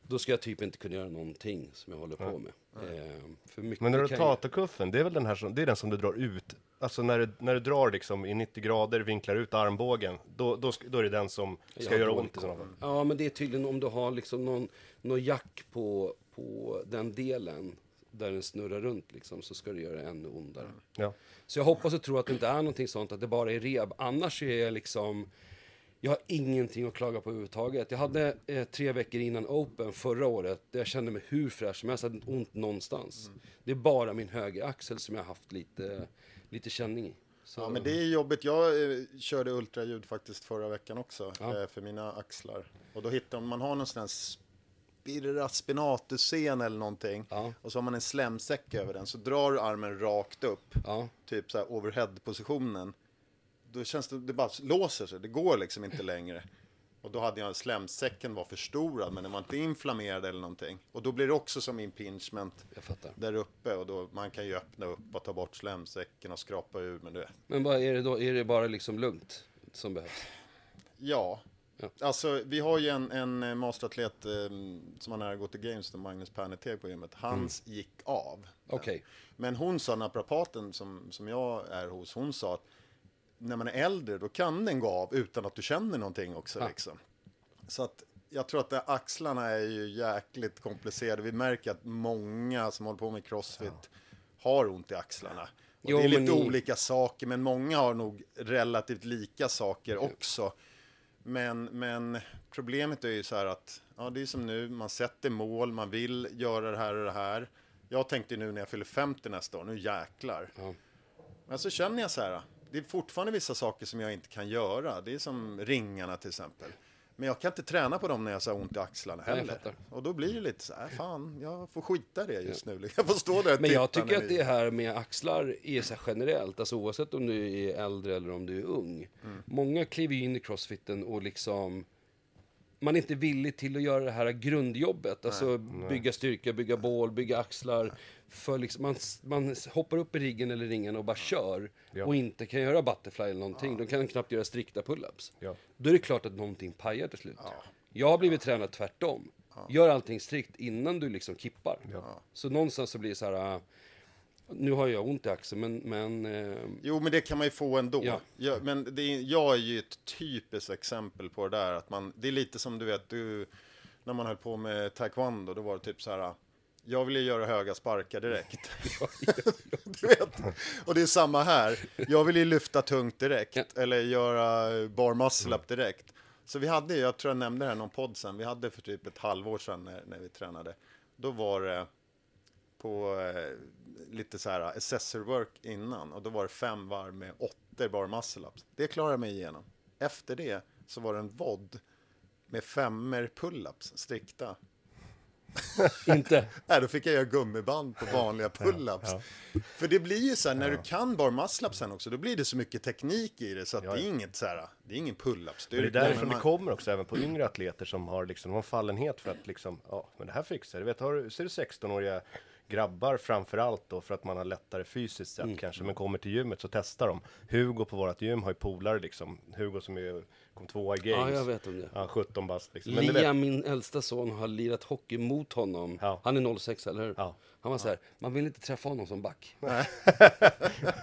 då ska jag typ inte kunna göra någonting som jag håller på med. Eh, Men rotatorkuffen, det är väl den här som, det är den som du drar ut, alltså när du, när du drar liksom i 90 grader, vinklar ut armbågen, då, då, då är det den som ska göra ont i sådana fall. Ja, men det är tydligen om du har liksom någon, någon jack på, på den delen där den snurrar runt liksom, så ska det göra ännu ondare. Ja. Så jag hoppas och tror att det inte är någonting sånt, att det bara är rehab. Annars är jag liksom... Jag har ingenting att klaga på överhuvudtaget. Jag hade eh, tre veckor innan Open förra året där jag kände mig hur fräsch som helst. Jag hade ont någonstans. Det är bara min höger axel som jag har haft lite, lite känning i. Så, Ja, men det är jobbigt. Jag eh, körde ultraljud faktiskt förra veckan också Ja. eh, för mina axlar. Och då hittar man, har någon sån här spirra spinatus-scen eller någonting. Ja. Och så har man en slemsäck över den. Så drar du armen rakt upp, Ja. typ så här overhead-positionen. Då känns det, det bara låser sig, det går liksom inte längre. Och då hade jag slemsäcken var förstorad men den var inte inflammerad eller någonting. Och då blir det också som impingement där uppe och då man kan ju öppna upp och ta bort slemsäcken och skrapa ur men det Men vad är det då? Är det bara liksom lugnt som behövs? Ja. Ja. Alltså, vi har ju en, en eh, masteratlet eh, som har nära gått till Games, Magnus Perneteg på gymmet. Hans gick av. Okej. Men hon sa, naprapaten som, som jag är hos, hon sa att när man är äldre då kan den gå av utan att du känner någonting också. Ja. Liksom. Så att jag tror att det, axlarna är ju jäkligt komplicerade. Vi märker att många som håller på med crossfit har ont i axlarna. Och Jo, det är lite ni- olika saker, men många har nog relativt lika saker också. Men, men problemet är ju så här att, ja det är som nu, man sätter mål, man vill göra det här och det här. Jag tänkte nu när jag fyller 50 nästa år, nu jäklar. Ja. Men så känner jag så här, det är fortfarande vissa saker som jag inte kan göra. Det är som ringarna till exempel. Men jag kan inte träna på dem när jag har ont i axlarna Nej, heller. fattar. och då blir det lite så här, fan, jag får skita det just nu. Jag får stå där och Men jag titta tycker att ni- det här med axlar är så generellt, alltså oavsett om du är äldre eller om du är ung. Många kliver in i crossfiten och liksom man är inte villig till att göra det här grundjobbet, alltså bygga styrka, bygga bål, bygga axlar. För liksom, man, man hoppar upp i riggen eller ringen och bara kör Ja. och inte kan göra butterfly eller någonting. De kan knappt göra strikta pull-ups. Ja. Då är det klart att någonting pajar till slut. Jag har blivit tränad tvärtom. Gör allting strikt innan du liksom kippar. Så någonstans så blir det så här, äh, nu har jag ont i axeln men, men eh, Jo, men det kan man ju få ändå. Ja. Jag, men det är, jag är ju ett typiskt exempel på det där. Att man, det är lite som du vet, du, när man höll på med taekwondo, då var det typ så här. Jag vill ju göra höga sparkar direkt. du vet. Och det är samma här. Jag vill ju lyfta tungt direkt. Ja. Eller göra bar muscle up direkt. Så vi hade, jag tror jag nämnde det här i någon podd sen, vi hade för typ ett halvår sedan när, när vi tränade. Då var det på eh, lite så här assessor work innan och då var det fem varv med åtta bar muscle ups. Det klarade jag mig igenom. Efter det så var det en VOD med femmer pull-ups strikta. inte. Nej, då fick jag göra gummiband på vanliga pull-ups. För det blir ju så här, när du kan bar muscle ups sen också, då blir det så mycket teknik i det så att Ja, det är ja. inget så här, det är ingen pull-up Men det är därifrån men det man- kommer också även på yngre atleter som har liksom någon fallenhet för att liksom, ja, men det här fixar jag. Du vet, har, du- ser du 16-åriga grabbar framförallt då för att man har lättare fysiskt sett Mm. kanske, men kommer till gymmet så testar de. Hugo på vårat gym har ju polare liksom, Hugo som är, kom tvåa i Ja, games. jag vet om det. Ja, 17 bast liksom. Men vet- Liam, min äldsta son, har lirat hockey mot honom. Ja. Han är 06, eller hur? Ja. Han var så här, man vill inte träffa honom som back.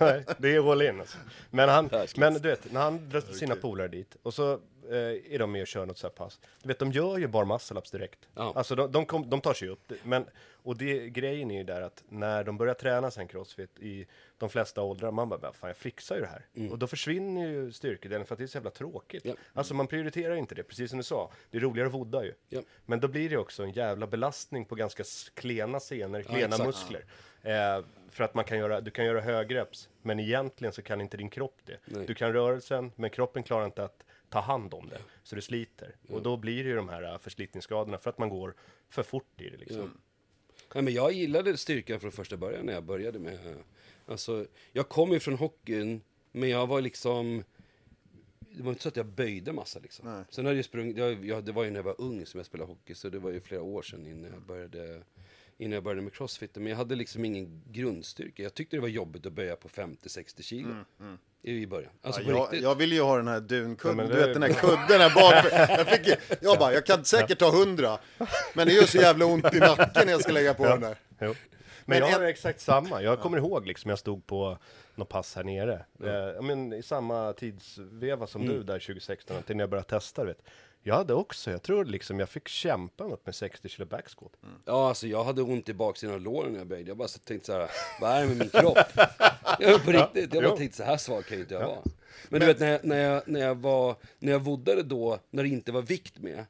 Nej, det är all in alltså. Men han, men du vet, när han drar sina polare dit och så eh, är de med och kör något så här pass. Du vet, de gör ju bara muscle-ups direkt. Ja. Alltså de, de, kom, de tar sig upp. Men, och det, grejen är ju där att när de börjar träna sen crossfit i de flesta åldrar, man bara, fan jag fixar ju det här. Och då försvinner ju styrkedelen för att det är så jävla tråkigt. Mm. Ja. Alltså man prioriterar inte det, precis som du sa. Det är roligare att vodda ju. Ja. Men då blir det också en jävla belastning på ganska klena senor, klena exakt. muskler. Eh, för att man kan göra, du kan göra högreps, men egentligen så kan inte din kropp det. Nej. Du kan rörelsen, men kroppen klarar inte att ta hand om det. Så du sliter. Mm. Och då blir det ju de här eh, förslitningsskadorna för att man går för fort i det liksom. Nej, men jag gillade styrkan från första början när jag började med... Alltså, jag kom ju från hockeyn, men jag var liksom... Det var inte så att jag böjde massa liksom. Sen hade jag sprungit, jag, jag, det var ju när jag var ung som jag spelade hockey, så det var ju flera år sedan innan jag började, innan jag började med crossfit. Men jag hade liksom ingen grundstyrka. Jag tyckte det var jobbigt att böja på 50-60 kilo i, i början. Alltså Ja, jag, jag vill ju ha den här dunkudden, Ja, du vet den här kudden här bak. Jag, fick, ju- jag bara, jag kan säkert ta hundra, men det gör så jävla ont i nacken när jag ska lägga på den där. Jo. Men, Men jag har exakt samma. Jag kommer ihåg liksom, jag stod på något pass här nere. Eh, ja, men I samma tidsveva som Mm. du där 2016, till när jag började testa. Vet. Jag hade också, jag tror liksom jag fick kämpa upp med 60 kilo backsquat. Ja, alltså jag hade ont i baksidan av låren när jag böjde. Jag bara så tänkte så här, vad är det med min kropp? Jag på riktigt, jag bara tänkte så här svag kan ju inte jag vara. Men du vet när jag, när jag, när jag var, när jag voddade då, när det inte var vikt med.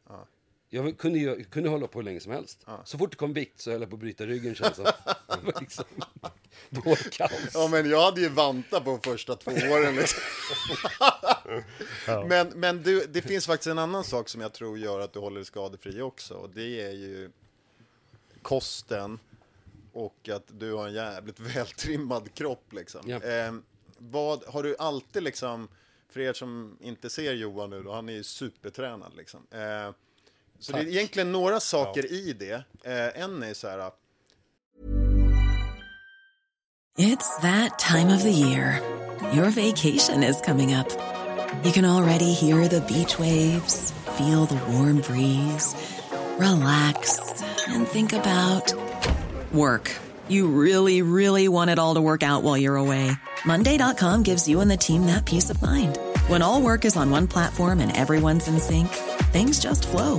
Jag kunde, ju, kunde hålla på hur länge som helst. Så fort det kom vikt så höll jag på att bryta ryggen känns det liksom. Ja, men jag hade ju vantat på de första två åren. Liksom. Men, men du, det finns faktiskt en annan sak som jag tror gör att du håller dig skadefri också. Och det är ju kosten och att du har en jävligt vältrimmad kropp. Liksom. Ja. Eh, vad, har du alltid liksom, för er som inte ser Johan nu då, han är ju supertränad liksom. Eh, så det är egentligen några saker i det. Eh, en är så här, It's that time of the year. Your vacation is coming up. You can already hear the beach waves, feel the warm breeze, relax, and think about work. You really, really want it all to work out while you're away. Monday.com gives you and the team that peace of mind. When all work is on one platform and everyone's in sync, things just flow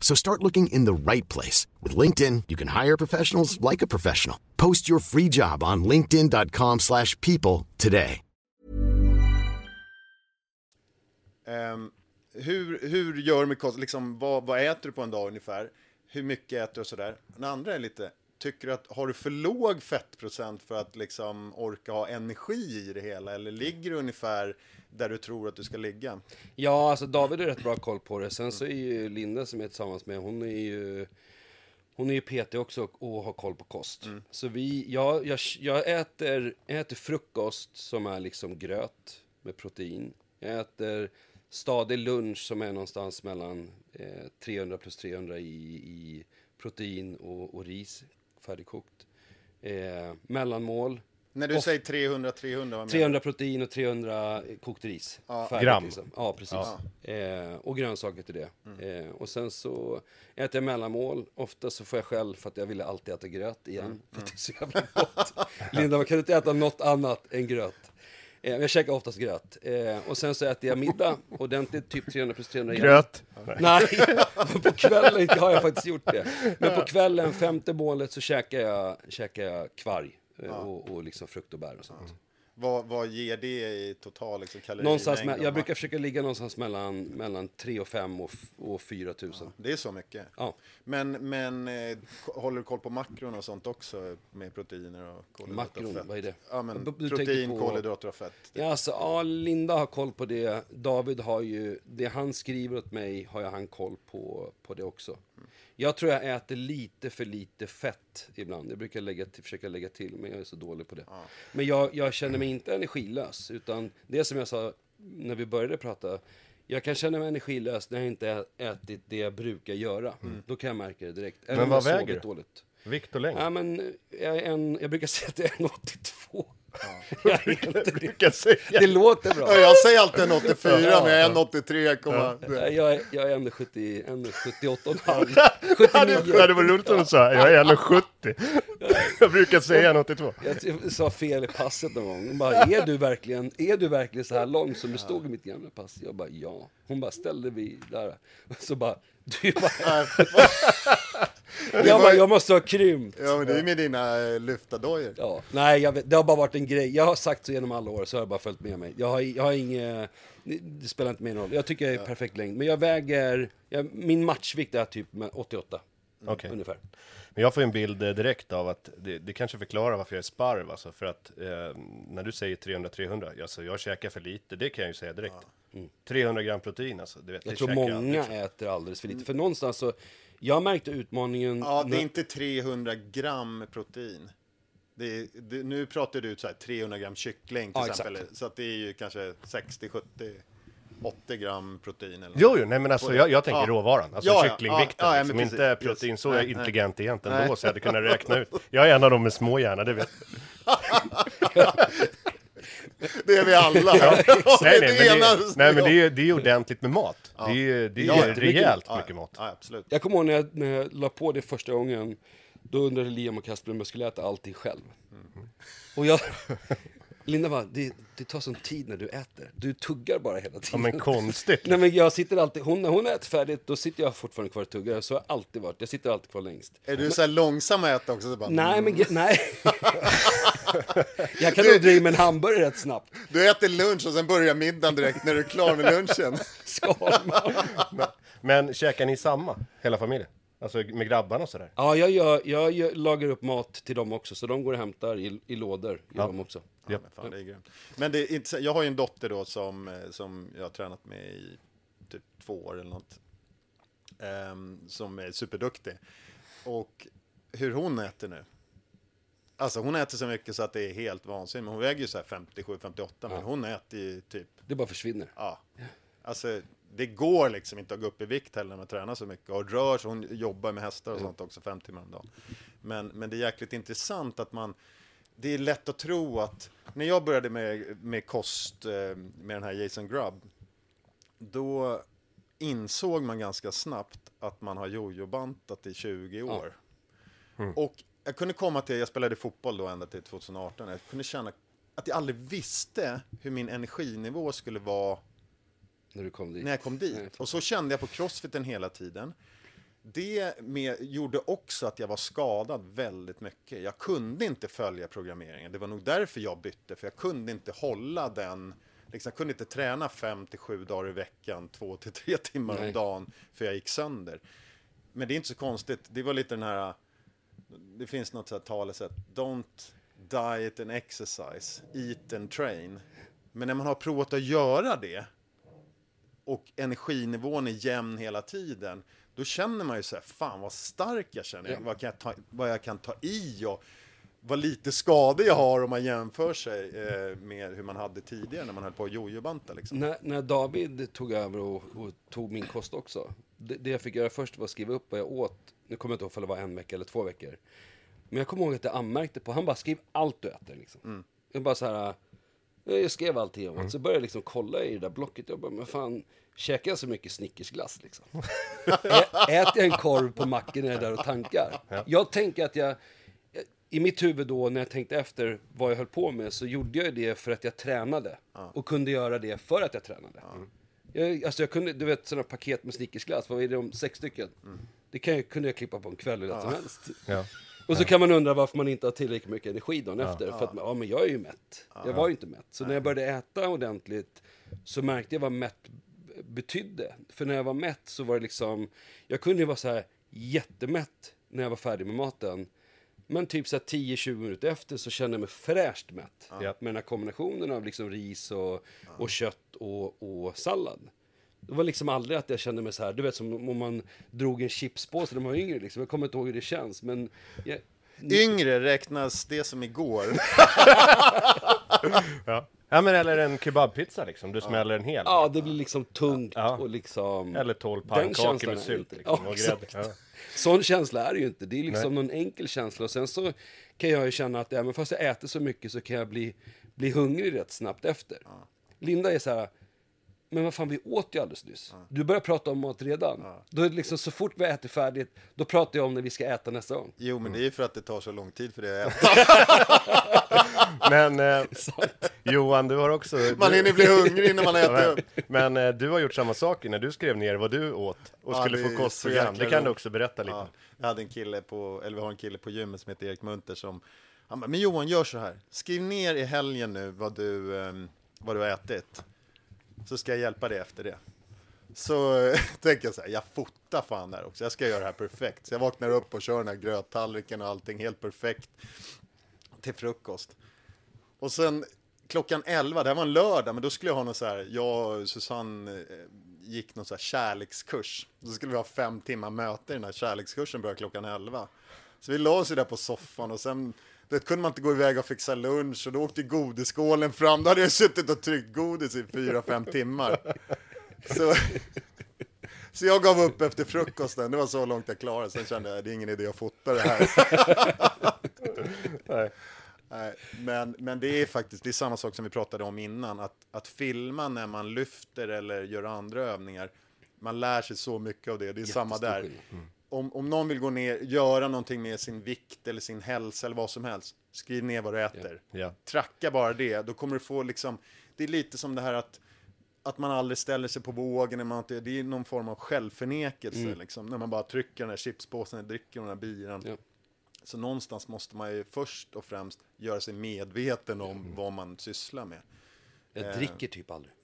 So start looking in the right place. With LinkedIn, you can hire professionals like a professional. Post your free job on linkedin.com slash people today. Um, hur, hur gör du med kost? Liksom, vad, vad äter du på en dag ungefär? Hur mycket äter du och sådär? Den andra är lite, tycker du att har du för låg fettprocent för att liksom orka ha energi i det hela? Eller ligger du ungefär där du tror att du ska ligga? Ja, alltså David har rätt bra koll på det. Sen så är ju Linda som jag är tillsammans med, hon är ju hon är ju PT också och, har koll på kost. Så vi, jag, jag, jag äter, jag äter frukost som är liksom gröt med protein. Jag äter stadig lunch som är någonstans mellan eh, 300 plus 300 i, i protein och, och ris, färdigkokt. Eh, mellanmål, När du Off- säger 300, 300, vad menar 300 protein och 300 kokt ris. Färdigt, Gram. Liksom. Ja, precis. Eh, och grönsaker till det. Eh, och sen så äter jag mellanmål. Ofta så får jag skäll för att jag ville alltid äta gröt igen. För att det är så jävla gott. Linda, man kan inte äta något annat än gröt. Eh, jag käkar oftast gröt. Eh, och sen så äter jag middag ordentligt, typ 300 plus 300 igen. Gröt. Nej, på kvällen har jag faktiskt gjort det. Men på kvällen, femte målet, så käkar jag, käkar jag kvarg. Eh, Och, och liksom frukt och bär och sånt. Vad, vad ger det i total liksom, kalorimängd? Jag brukar försöka ligga någonstans mellan, mellan 3 och 5 och, och 4 tusen. Det är så mycket? Ja. Men, men eh, håller du koll på makron och sånt också med proteiner och kolhydrater och Makron, fett? vad är det? Ja, men Du- protein, på- kolhydrater och fett. Ja, alltså, ja, Linda har koll på det. David har ju, det han skriver åt mig har jag han koll på, på det också. Jag tror jag äter lite för lite fett ibland. Jag brukar lägga till, försöka lägga till, men jag är så dålig på det. Ja. Men jag, jag, känner mig inte energilös, utan det som jag sa när vi började prata, jag kan känna mig energilös när jag inte ätit det jag brukar göra. Mm. Då kan jag märka det direkt. Eller men vad väger du? Dåligt. Vikt och längd? Ja, men jag, en, jag brukar säga att jag är 1,82. Ja. Jag brukar säga. Det låter bra. Jag säger alltid en 84, men jag är en 83. Ja. Jag är, jag är en 78 och 79. Det hade varit roligt om du sa, jag är en 70. 1,70. Jag brukar säga 1,82. Jag sa fel i passet någon gång. Hon bara, är du verkligen, är du verkligen så här lång som du stod i mitt gamla pass? Jag bara, ja. Hon bara, ställde vi där. Så bara, du bara... jag bara, jag måste ha krympt. Ja, men det är med dina eh, lyftardojor. Ja, nej, jag vet, det har bara varit en grej. Jag har sagt så genom alla år, så har jag bara följt med mig. Jag har, jag har inget, det, spelar inte min roll. Jag tycker jag är perfekt längd. Men jag väger, jag, min matchvikt är typ med 88. Okej. Ungefär. Men jag får en bild eh, direkt av att det, det kanske förklarar varför jag är sparv alltså, för att eh, när du säger 300-300, alltså jag käkar för lite, det kan jag ju säga direkt. 300 gram protein alltså, du vet, Jag det tror käkar jag många aldrig. äter alldeles för lite. För någonstans så, jag märkte utmaningen... Ja, det är inte 300 gram protein. Det är, det, nu pratar du ut så här 300 gram kyckling till Ja, exempel. exakt. Så att det är ju kanske 60, 70, 80 gram protein. Eller Jo, jo, nej men alltså jag, jag tänker Ja. råvaran, alltså Ja, ja, kycklingvikten, ja, ja, liksom, men inte protein. Så är jag Nej, nej. intelligent egentligen Nej. då, så jag hade kunnat räkna ut. Jag är en av dem med små hjärna, det vet Det är vi alla. nej, nej, men det, är- nej, men det är ju det är ordentligt med mat. Det är det är Ja, ja. rejält Ja, mycket mat. Ja, absolut. Jag kommer ihåg när jag, när jag la på det första gången, då undrade Liam och Kasper om jag skulle äta allting själv. Och jag... Linda bara, det, det tar sån tid när du äter. Du tuggar bara hela tiden. Ja, men konstigt. Nej men jag sitter alltid, hon, när hon äter färdigt, då sitter jag fortfarande kvar och tuggar. Så har jag alltid varit, jag sitter alltid kvar längst. Är du så här långsam att äta också? Så bara, Nej men nej. jag kan nog dra i mig en hamburgare rätt snabbt. Du äter lunch och sen börjar middagen direkt när du är klar med lunchen. Skalman. Men käkar ni samma, hela familjen? Alltså med grabbarna och sådär? Ja, jag, gör, jag gör, lagar upp mat till dem också, så de går och hämtar i, i lådor. Gör Ja. de också. Ja, men fan, det är grymt. Men det är inte, så- jag har ju en dotter då som, eh, som jag har tränat med i typ två år eller något. Ehm, som är superduktig. Och hur hon äter nu. Alltså hon äter så mycket så att det är helt vansinnigt. Men hon väger ju så här 57-58 men hon äter ju typ, Det bara försvinner. ja. Alltså det går liksom inte att gå upp i vikt heller när man tränar så mycket. Och rör sig, hon jobbar med hästar och sånt också fem timmar om dagen. Men, men det är jäkligt intressant att man, det är lätt att tro att, när jag började med, med kost, eh, med den här Jason Grubb, då insåg man ganska snabbt att man har jojobantat i 20 år. Och jag kunde komma till, jag spelade fotboll då ända till 2018, jag kunde känna att jag aldrig visste hur min energinivå skulle vara När du kom dit. när jag kom dit. Nej, och så kände jag på crossfiten hela tiden. Det med, gjorde också att jag var skadad väldigt mycket. Jag kunde inte följa programmeringen. Det var nog därför jag bytte, för jag kunde inte hålla den Liksom, jag kunde inte träna fem till sju dagar i veckan, två till tre timmar om Nej. dagen, för jag gick sönder. Men det är inte så konstigt. Det var lite den här, det finns något så här talesätt, don't diet and exercise, eat and train. Men när man har provat att göra det, och energinivån är jämn hela tiden, då känner man ju så här, fan vad stark jag känner, Ja. vad, kan jag ta, vad jag kan ta i och vad lite skador jag har om man jämför sig eh, med hur man hade tidigare när man höll på att jojobanta liksom. När, när David tog över och, och tog min kost också. Det, det jag fick göra först var att skriva upp vad jag åt. Nu kommer jag inte ihåg om det var en vecka eller två veckor. Men jag kommer ihåg att jag anmärkte på, han bara skriv allt du äter liksom. Jag bara så här, jag skrev allting jag åt. Så började jag liksom kolla i det där blocket. Jag bara, men fan, käkar jag så mycket snickersglass liksom? Ä- Äter jag en korv på macken när jag är där och tankar? Jag tänker att jag, i mitt huvud då när jag tänkte efter vad jag höll på med så gjorde jag det för att jag tränade. Och kunde göra det för att jag tränade. Jag, alltså jag kunde, du vet sådana paket med snickersglass, vad är det om sex stycken? Det kan jag, kunde jag klippa på en kväll hur lätt som helst. Ja. Och så kan man undra varför man inte har tillräckligt mycket energi dagen efter. För att, ja men jag är ju mätt. Jag var ju inte mätt. Så när jag började äta ordentligt så märkte jag vad mätt betydde. För när jag var mätt så var det liksom, jag kunde ju vara så här jättemätt när jag var färdig med maten. Men typ så här 10-20 minuter efter så kände jag mig fräscht mätt. Med den här kombinationen av liksom ris och, och kött och, och sallad. Det var liksom aldrig att jag kände mig så här, du vet som om man drog en chipspåse när man var yngre liksom. Jag kommer inte ihåg hur det känns, men... Jag, Yngre räknas det som igår. Ja. ja, men eller en kebabpizza liksom, du smäller en hel. ja, det blir liksom tungt Ja. och liksom... Eller tolv Den pannkakor med sylt liksom, Ja, och grädde. Ja. Sån känsla är det ju inte. Det är liksom Nej. någon enkel känsla. Och sen så kan jag ju känna att även fast jag äter så mycket så kan jag bli, bli hungrig rätt snabbt efter. Linda är så här, men vad fan vi åt ju alldeles nyss. Du börjar prata om mat redan. Då är det liksom så fort vi äter färdigt, då pratar jag om när vi ska äta nästa gång. Jo, men det är ju för att det tar så lång tid för det att äta. Men eh, Johan, du har också... Man hinner bli hungrig innan man äter upp. men, men eh, du har gjort samma sak när du skrev ner vad du åt och Ja, skulle få kostprogram. så Det kan du också berätta lite. Ja, jag hade en kille på, eller vi har en kille på gymmet som heter Erik Munter som han bara, men Johan gör så här, skriv ner i helgen nu vad du, ehm, vad du har ätit. Så ska jag hjälpa dig efter det. Så tänker jag så här, jag fotar fan här också, jag ska göra det här perfekt. Så jag vaknar upp och kör den här gröttallriken och allting helt perfekt till frukost. Och sen klockan 11, det här var en lördag, men då skulle jag ha någon så här, jag och Susanne eh, gick någon så här kärlekskurs. Då skulle vi ha fem timmar möte i den här kärlekskursen, börjar klockan 11. Så vi la oss ju där på soffan och sen det kunde man inte gå iväg och fixa lunch och då åkte godisskålen fram. Då hade jag suttit och tryckt godis i fyra, fem timmar. Så, så jag gav upp efter frukosten, det var så långt jag klarade. Sen kände jag, det är ingen idé att fota det här. Nej. Nej, men, men det är faktiskt det är samma sak som vi pratade om innan. Att, att filma när man lyfter eller gör andra övningar. Man lär sig så mycket av det. Det är samma där. skillnad. Om, om någon vill gå ner, göra någonting med sin vikt eller sin hälsa eller vad som helst. Skriv ner vad du äter. Ja. Tracka bara det. Då kommer du få liksom, det är lite som det här att att man aldrig ställer sig på vågen, man inte, det är någon form av självförnekelse. Liksom, när man bara trycker den här chipspåsen, dricker den här biran. Ja. Så någonstans måste man ju först och främst göra sig medveten om Mm. vad man sysslar med. Jag Eh. dricker typ aldrig.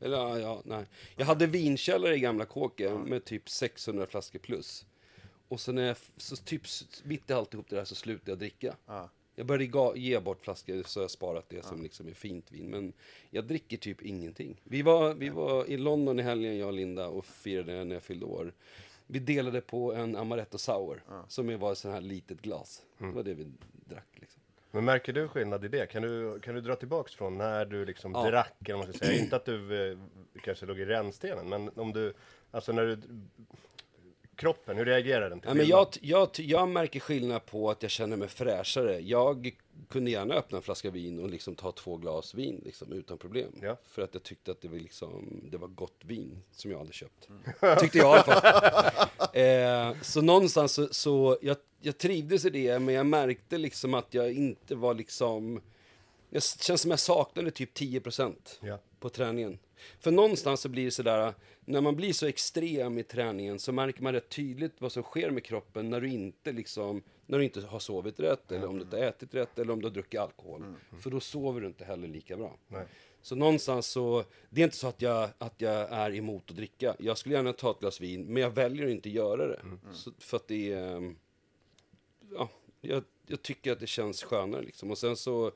Eller ja, ja, nej. Jag hade vinkällare i gamla kåken med typ 600 flaskor plus. Och så när jag, så typ mitt i alltihop det där så slutade jag dricka. Ja. Jag började ga, ge bort flaskor så jag sparat det som liksom är fint vin. Men jag dricker typ ingenting. Vi var, vi var i London i helgen, jag och Linda, och firade när jag fyllde år. Vi delade på en amaretto sour, som var ett sånt här litet glas. Det var det vi drack liksom. Men märker du skillnad i det? Kan du, kan du dra tillbaks från när du liksom Ja. drack, eller man ska säga, inte att du eh, kanske låg i rännstenen, men om du, alltså när du, kroppen, hur reagerar den till Ja, men jag, jag, jag märker skillnad på att jag känner mig fräschare. Jag kunde gärna öppna en flaska vin och liksom ta två glas vin liksom, utan problem. Ja. För att jag tyckte att det var, liksom, det var gott vin som jag hade köpt. Tyckte jag i alla fall. eh, så någonstans så, så jag, jag trivdes i det, men jag märkte liksom att jag inte var liksom... Jag känns som jag saknade typ 10% Ja. På träningen. För någonstans så blir det sådär, när man blir så extrem i träningen så märker man rätt tydligt vad som sker med kroppen när du inte liksom, när du inte har sovit rätt, eller om du inte har ätit rätt, eller om du har druckit alkohol. För då sover du inte heller lika bra. Nej. Så någonstans så, det är inte så att jag, att jag är emot att dricka. Jag skulle gärna ta ett glas vin, men jag väljer att inte göra det. Så, för att det är, ehm, ja, jag, jag tycker att det känns skönare liksom. Och sen så,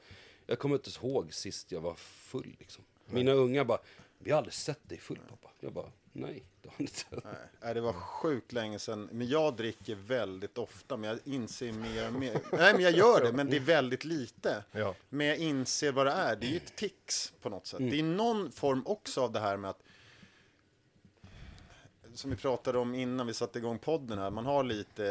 jag kommer inte ihåg sist jag var full liksom. Mina unga bara, vi har aldrig sett dig full pappa. Jag bara, nej, det har ni inte. Nej, det var sjukt länge sedan. Men jag dricker väldigt ofta, men jag inser mer och mer. Nej, men jag gör det, men det är väldigt lite. Ja. Men jag inser vad det är. Det är ju ett tics på något sätt. Det är någon form också av det här med att som vi pratade om innan vi satte igång podden här, man har lite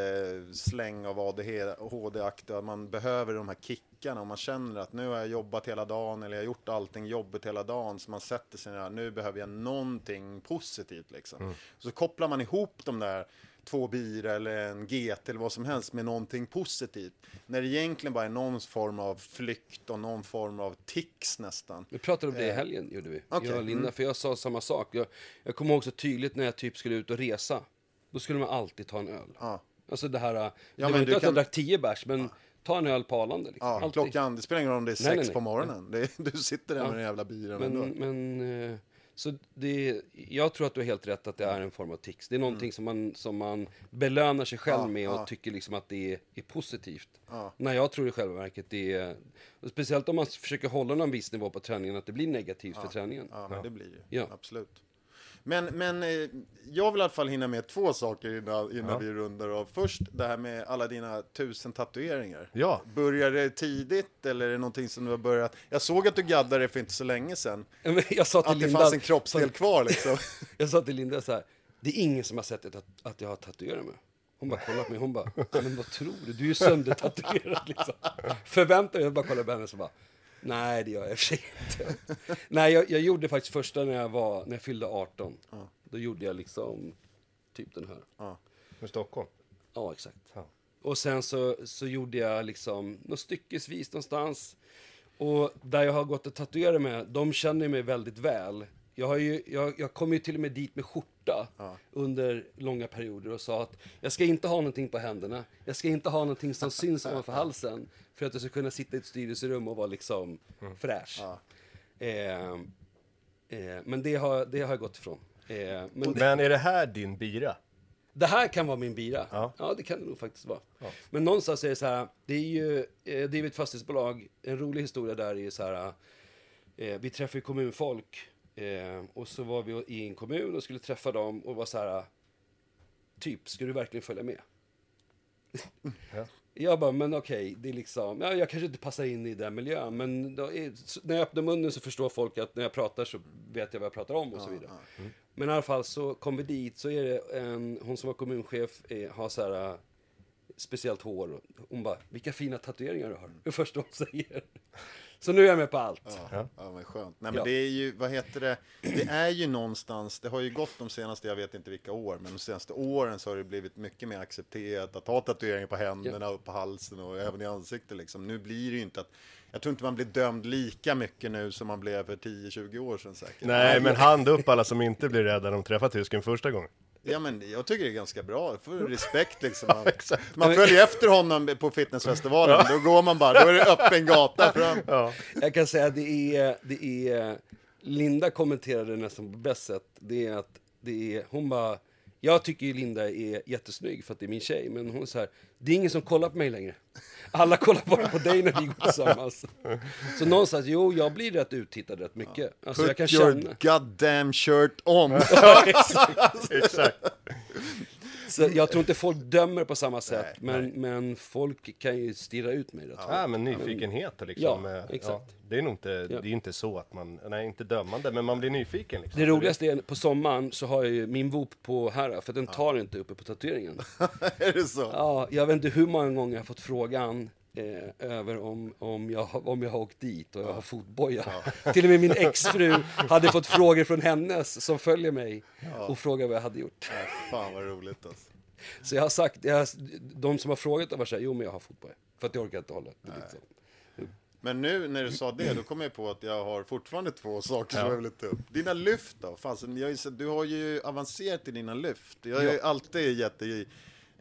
släng av ADHD-aktiga, man behöver de här kickarna och man känner att nu har jag jobbat hela dagen eller jag har gjort allting jobbet hela dagen, så man sätter sig ner, nu behöver jag någonting positivt liksom. Så kopplar man ihop de där två bira eller en GT eller vad som helst med någonting positivt. När det egentligen bara är någon form av flykt och någon form av tics nästan. Vi pratade om det i helgen, gjorde vi. okej, Jag och Linda, för jag sa samma sak. Jag, jag kommer ihåg så tydligt när jag typ skulle ut och resa. Då skulle man alltid ta en öl. Ja. Alltså det här, ja, men det var du inte att kan- jag drack 10 bärs, men ta en öl på Arlanda liksom. Ja, Alltid. klockan, det spelar ingen roll om det är Nej, sex nej, nej. på morgonen. Det du sitter där Ja. med den jävla bilen Men, ändå. men eh, så det, jag tror att du har helt rätt att det är en form av tics. Det är någonting som, man, som man belönar sig själv Mm. Ja, med och ja. tycker liksom att det är, är positivt. Ja. När jag tror i själva verket det är, speciellt om man försöker hålla någon viss nivå på träningen, att det blir negativt för träningen. Ja, men det blir. Ja. Absolut. Men, men eh, jag vill i alla fall hinna med två saker innan, innan Ja. vi rundar av. Först det här med alla dina tusen tatueringar. Ja. Börjar det tidigt eller är det någonting som du har börjat? Jag såg att du gaddade det för inte så länge sedan. Jag sa till Att det Linda, fanns en kroppsdel kvar liksom. jag sa till Linda så här, det är ingen som har sett att, att jag har tatuerat mig. Hon bara kollat på mig, hon bara, men vad tror du? Du är ju söndertatuerad liksom. Förväntar jag bara kolla på henne så bara, nej det gör jag i och för sig inte. nej, jag, jag gjorde faktiskt första när jag var, när jag fyllde 18. Då gjorde jag liksom, typ den här. Med Stockholm. Ja, exakt. Ja. Och sen så, så gjorde jag liksom något styckesvis någonstans. Och där jag har gått och tatuerat mig, de känner mig väldigt väl. Jag, har ju, jag, jag kom ju till och med dit med skjorta under långa perioder och sa att jag ska inte ha någonting på händerna. Jag ska inte ha någonting som syns ovanför halsen. För att jag ska kunna sitta i ett styrelserum och vara liksom fräsch. Eh, eh, men det har, det har jag gått ifrån. Eh, men det, Men är det här din bira? det här kan vara min bira. Ja. Ja, det kan det nog faktiskt vara. Men någonstans är det så här, det är ju, eh, det är ett fastighetsbolag, en rolig historia där är ju så här, eh, vi träffar ju kommunfolk eh, och så var vi i en kommun och skulle träffa dem och var så här, typ, ska du verkligen följa med? Jag bara, men okej, det är liksom, ja, jag kanske inte passar in i den miljön, men då är, när jag öppnar munnen så förstår folk att när jag pratar så vet jag vad jag pratar om och så vidare. Men i alla fall så kom vi dit, så är det en, hon som var kommunchef, eh, har så här, eh, speciellt hår. Hon bara, vilka fina tatueringar du har. Det första hon säger. Så nu är jag med på allt. Ja, ja men skönt. Nej, men Ja. det är ju, vad heter det, det är ju någonstans, det har ju gått de senaste, jag vet inte vilka år, men de senaste åren så har det blivit mycket mer accepterat att ha tatueringar på händerna och på halsen och även i ansiktet liksom. Nu blir det ju inte att, jag tror inte man blir dömd lika mycket nu som man blev för 10-20 år sedan säkert. Nej, men hand upp alla som inte blir rädda när de träffar tysken första gången. Ja men jag tycker det är ganska bra, för respekt liksom. Man, man följer efter honom på fitnessfestivalen, då går man bara, då är det öppen gata fram. Ja. Jag kan säga att det är, det är, Linda kommenterade nästan på bäst sätt. Det är att det är, hon bara, jag tycker ju Linda är jättesnygg för att det är min tjej, men hon är så här, det är ingen som kollar på mig längre. Alla kollar bara på dig när vi går tillsammans. Så någonstans, jo, jag blir rätt uttittad rätt mycket. Alltså jag kan Put your känna. goddamn shirt on. Ja, exakt. Exakt. Så jag tror inte folk dömer på samma sätt, men, men folk kan ju stirra ut mig rätt Ja, men nyfikenhet liksom. Ja, eh, exakt. det är nog inte, det är inte så att man, nej inte dömande, men man blir nyfiken liksom. Det roligaste är på sommaren så har jag ju min vop på här, för den tar inte uppe på tatueringen. är det så? Ja, jag vet inte hur många gånger jag har fått frågan eh, över om, om, jag, om jag har åkt dit och jag har fotboja. Till och med min exfru hade fått frågor från hennes som följer mig och frågade vad jag hade gjort. Nej, fan vad roligt alltså. Så jag har sagt, jag, de som har frågat har varit såhär, jo men jag har fotboja. För att jag orkar inte hålla det. Liksom. Men nu när du sa det, då kom jag på att jag har fortfarande två saker som jag vill ta upp. Dina lyft då? Fasen, jag, du har ju avancerat i dina lyft. Jag har ju alltid gett dig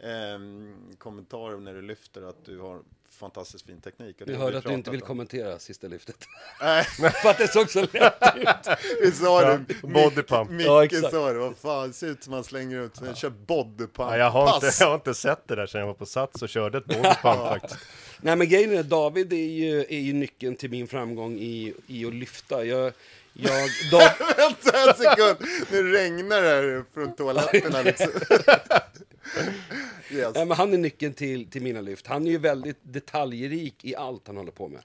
ehm, kommentarer när du lyfter att du har fantastiskt fin teknik. och vi hörde att du inte vill om. kommentera sista lyftet. Nej, för att det såg så lätt ut. vi sa det. body pump. Micke Ja, exakt. sa det. Vad fan, det ser ut som man slänger ut. Ja. Kör bodypump. Ja, jag, har inte, jag har inte sett det där sedan jag var på Sats och körde ett bodypump faktiskt. Nej men grejen är, David är ju, är ju nyckeln till min framgång i, i att lyfta. Jag, jag, Dav, Vänta en sekund, nu regnar det här från toaletterna liksom. Yes. nej, men han är nyckeln till, till mina lyft. Han är ju väldigt detaljrik i allt han håller på med.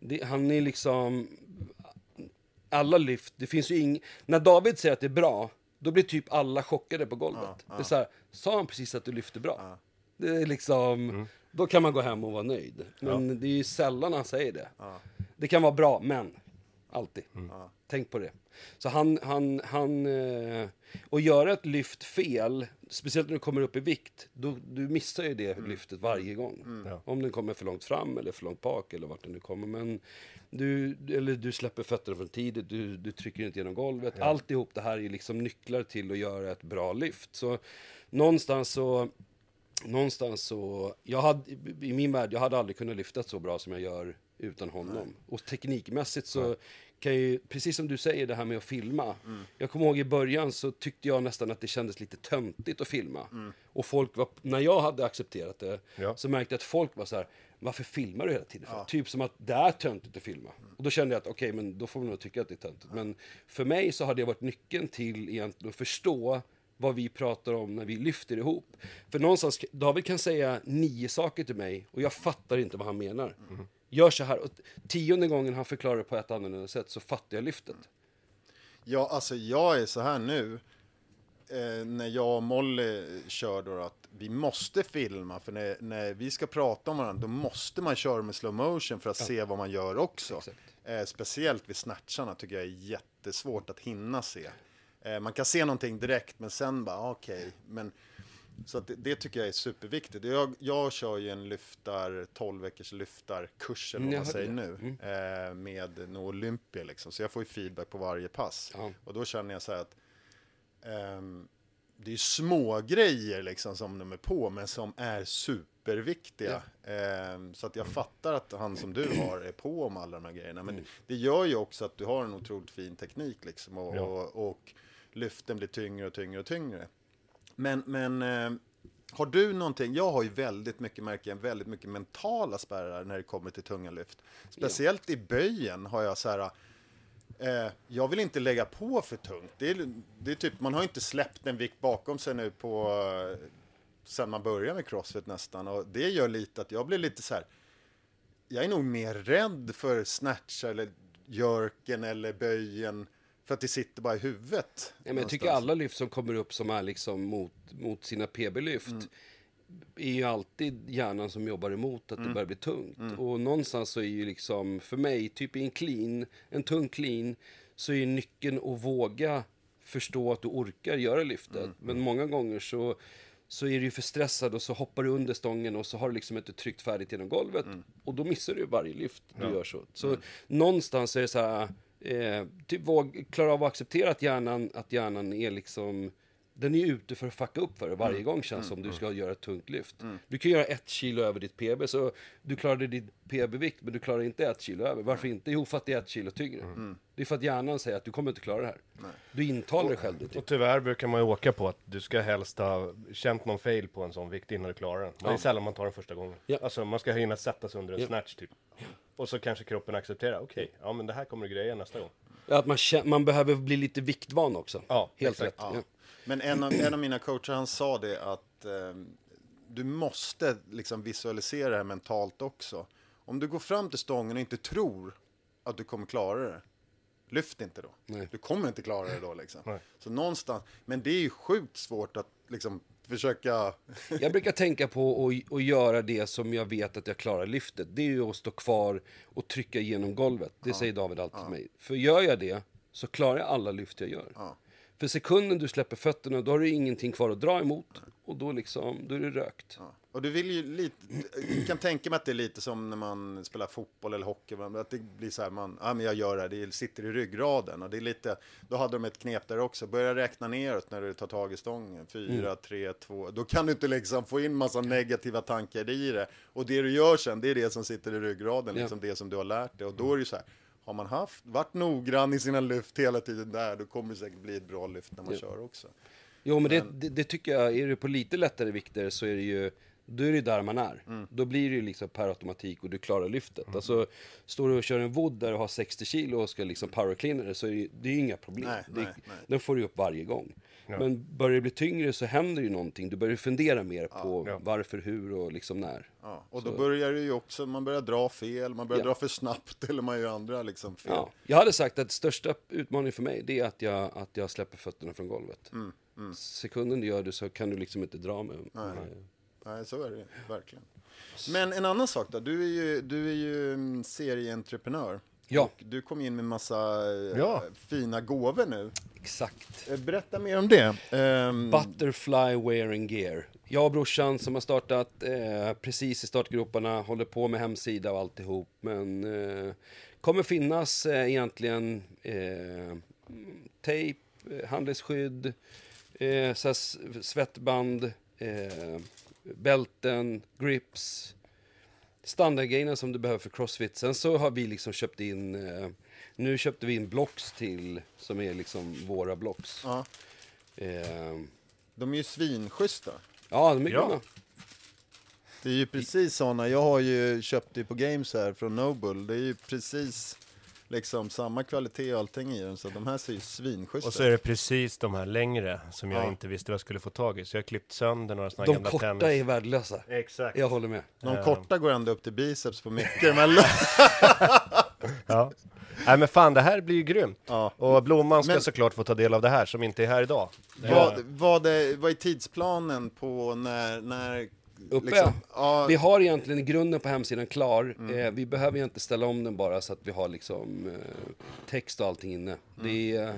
Det, han är liksom... Alla lyft, det finns ju ing... När David säger att det är bra, då blir typ alla chockade på golvet. Det är så här, sa han precis att du lyfter bra? Det är liksom... Då kan man gå hem och vara nöjd. Men det är ju sällan han säger det. Det kan vara bra, men. Alltid. Tänk på det. Så han, han, han... Eh, och göra ett lyft fel, speciellt när du kommer upp i vikt, då, du missar ju det lyftet varje gång. Om den kommer för långt fram eller för långt bak eller vart den nu kommer. Men du, eller du släpper fötterna för tidigt, du, du trycker inte genom golvet. Alltihop det här är liksom nycklar till att göra ett bra lyft. Så någonstans så någonstans så, jag hade, i min värld, jag hade aldrig kunnat lyfta så bra som jag gör utan honom. Och teknikmässigt så kan ju, precis som du säger det här med att filma. Mm. Jag kommer ihåg i början så tyckte jag nästan att det kändes lite töntigt att filma. Mm. Och folk var, när jag hade accepterat det, Ja. så märkte jag att folk var så här, varför filmar du hela tiden? för?" Typ som att det är töntigt att filma. Och då kände jag att okej, men då får vi nog tycka att det är töntigt. Men för mig så har det varit nyckeln till egentligen att förstå vad vi pratar om när vi lyfter ihop. För någonstans, David kan säga nio saker till mig och jag fattar inte vad han menar. Gör så här, och tionde gången han förklarar det på ett annorlunda sätt så fattar jag lyftet. Ja, alltså jag är så här nu. Eh, när jag och Molly kör då att vi måste filma för när, när vi ska prata om varandra då måste man köra med slow motion för att se vad man gör också. Eh, speciellt vid snatcharna tycker jag är jättesvårt att hinna se. Eh, man kan se någonting direkt men sen bara okej. Men så det, det tycker jag är superviktigt. Jag, jag kör ju en lyftar, 12 veckors lyftarkurs eller Mm, vad jag man säger nu. Eh, med no Olympia liksom. Så jag får ju feedback på varje pass. Ja. Och då känner jag så här att ehm, det är små grejer liksom som de är på men som är superviktiga. Ehm, så att jag fattar att han som du har är på om alla de här grejerna. Men det gör ju också att du har en otroligt fin teknik liksom. Och, Ja. och, och lyften blir tyngre och tyngre och tyngre. Men, men eh, har du någonting, jag har ju väldigt mycket, märker jag, väldigt mycket mentala spärrar när det kommer till tunga lyft. Speciellt i böjen har jag så här, eh, jag vill inte lägga på för tungt. Det är, det är typ, man har inte släppt en vikt bakom sig nu på, eh, sen man började med crossfit nästan. Och det gör lite att jag blir lite så här, jag är nog mer rädd för snatch eller jerken eller böjen. För att det sitter bara i huvudet. Ja, men jag tycker alla lyft som kommer upp som är liksom mot, mot sina PB-lyft är ju alltid hjärnan som jobbar emot att det börjar bli tungt. Och någonstans så är ju liksom, för mig, typ i en clean, en tung clean, så är nyckeln att våga förstå att du orkar göra lyftet. Men många gånger så, så är du ju för stressad och så hoppar du under stången och så har du liksom inte tryckt färdigt genom golvet. Och då missar du varje lyft du gör så. Så någonstans är det så här, eh, typ våg, klara av att acceptera att hjärnan, att hjärnan är liksom den är ute för att fucka upp för det varje gång känns som du ska göra ett tungt lyft. Du kan göra ett kilo över ditt PB, så du klarade ditt PB-vikt men du klarar inte ett kilo över. Varför inte? Jo, för att det är ett kilo tyngre. Det är för att hjärnan säger att du kommer inte klara det här. Du intalar dig själv det. Typ. Och tyvärr brukar man ju åka på att du ska helst ha känt någon fail på en sån vikt innan du klarar den. Det är sällan man tar den första gången. Ja. Alltså man ska hinna sätta sig under en Ja. snatch typ. Och så kanske kroppen accepterar, okej, ja men det här kommer du greja nästa gång. Att man, kä- man behöver bli lite viktvan också. Ja, Helt exakt. rätt. Ja. Men en av, en av mina coacher han sa det att eh, du måste liksom visualisera det här mentalt också. Om du går fram till stången och inte tror att du kommer klara det, lyft inte då. Nej. Du kommer inte klara det då liksom. Nej. Så någonstans, men det är ju sjukt svårt att liksom försöka... Jag brukar tänka på att, göra det som jag vet att jag klarar lyftet. Det är ju att stå kvar och trycka igenom golvet. Det säger David alltid till mig. För gör jag det så klarar jag alla lyft jag gör. För sekunden du släpper fötterna då har du ingenting kvar att dra emot. Och då, liksom, då är det rökt. Och du vill ju lite, jag kan tänka mig att det är lite som när man spelar fotboll eller hockey, att det blir så här, man, ja men jag gör det här, det sitter i ryggraden. Och det är lite, då hade de ett knep där också, börja räkna neråt när du tar tag i stången, fyra, tre, två, då kan du inte liksom få in massa negativa tankar i det. Och det du gör sen, det är det som sitter i ryggraden, Ja. liksom det som du har lärt dig. Och då är det ju så här, har man haft, varit noggrann i sina lyft hela tiden där, då kommer det säkert bli ett bra lyft när man Ja. kör också. Jo, men det, det, det tycker jag, är det på lite lättare vikter så är det ju, då är det där man är. Mm. Då blir det liksom per automatik och du klarar lyftet. Alltså, står du och kör en wood där du har 60 kilo och ska liksom powercleana det så är det, det är inga problem. Nej, det, nej, nej. Den får du upp varje gång. Men börjar det bli tyngre så händer ju någonting. Du börjar fundera mer på Ja. varför, hur och liksom när. Ja, och då börjar det ju också, man börjar dra fel, man börjar Ja. dra för snabbt eller man gör andra liksom fel. Ja. Jag hade sagt att största utmaningen för mig det är att jag, att jag släpper fötterna från golvet. Mm, Sekunden du gör det så kan du liksom inte dra med. Nej, så är det verkligen. Men en annan sak då, du är ju, du är ju mm, serieentreprenör. Ja. Och du kom in med massa eh, Ja. fina gåvor nu. Exakt. Eh, Berätta mer om det. Ehm, Butterfly Wearing Gear. Jag och brorsan som har startat eh, precis i startgroparna, håller på med hemsida och alltihop. Men eh, kommer finnas eh, egentligen eh, tejp, eh, handelsskydd, eh, svettband, bälten, grips, standardgrejerna som du behöver för crossfit. Sen så har vi liksom köpt in, eh, nu köpte vi in blocks till, som är liksom våra blocks. Ja. Eh, De är ju svinschyssta. ja, de är Ja. gröna. Det är ju precis såna. Jag har ju köpt det på Games här från Noble. Det är ju precis liksom samma kvalitet och allting i den. Så de här ser ju svinschyssta Och så är det precis de här längre som jag Ja. inte visste vad jag skulle få tag i. Så jag har klippt sönder några sådana De gamla korta tennis. är värdelösa. Exakt. Jag håller med. De korta går ända upp till biceps på mycket. Men Ja. Nej men fan, det här blir ju grymt. Ja. Och Blomman ska Men- såklart få ta del av det här, som inte är här idag. vad, vad, är, vad är tidsplanen på när... när Uppe liksom, ja, Vi har egentligen grunden på hemsidan klar. Mm. Eh, vi behöver ju inte ställa om den bara så att vi har liksom eh, text och allting inne. Mm. Det är, eh,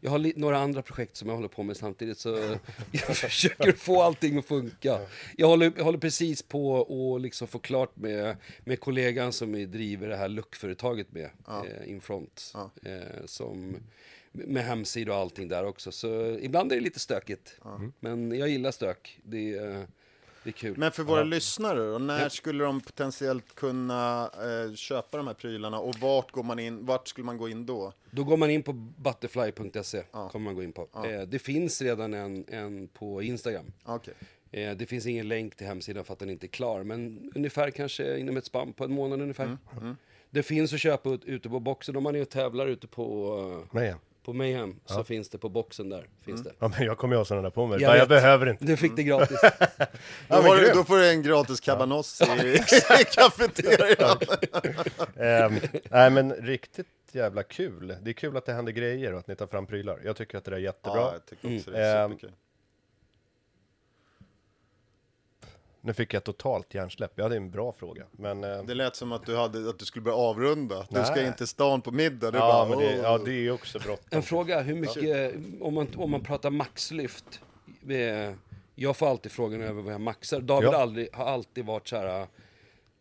jag har några andra projekt som jag håller på med samtidigt så jag försöker få allting att funka. Jag håller, jag håller precis på att liksom få klart med, med kollegan som vi driver det här lookföretaget med, eh, Infront. Eh, som, med hemsida och allting där också. Så ibland är det lite stökigt. Men jag gillar stök. Det, är- det är kul. men för våra lyssnare då, när skulle de potentiellt kunna eh, köpa de här prylarna och vart går man in, vart skulle man gå in då? Då går man in på butterfly.se, kommer man gå in på. Eh, det finns redan en, en på Instagram. Okej. Eh, det finns ingen länk till hemsidan för att den inte är klar, men ungefär kanske inom ett spann på en månad ungefär. Det finns att köpa ut, ute på boxen, om man är och tävlar ute på, Nej. På Mayhem, så finns det på boxen där. Finns det. Ja, men jag kommer ju ha sådana där på mig. Jag Jag, vet. behöver inte. Du fick det gratis. Då, har du- grymt. då får du en gratis cabanos i, i kafeterian. Ehm, nej men riktigt jävla kul. Det är kul att det händer grejer och att ni tar fram prylar. Jag tycker att det där är jättebra. Ja, jag tycker också det är Ehm, superkul. Nu fick jag totalt hjärnsläpp. Jag hade en bra fråga. Men, eh, Det lät som att du, hade, att du skulle börja avrunda. Du ska in till stan på middag. Ja, bara, men det, ja, det är också bråttom. En fråga, hur mycket, om man, om man pratar maxlyft. eh, Jag får alltid frågan över vad jag maxar. David Ja. aldrig, har alltid varit så här,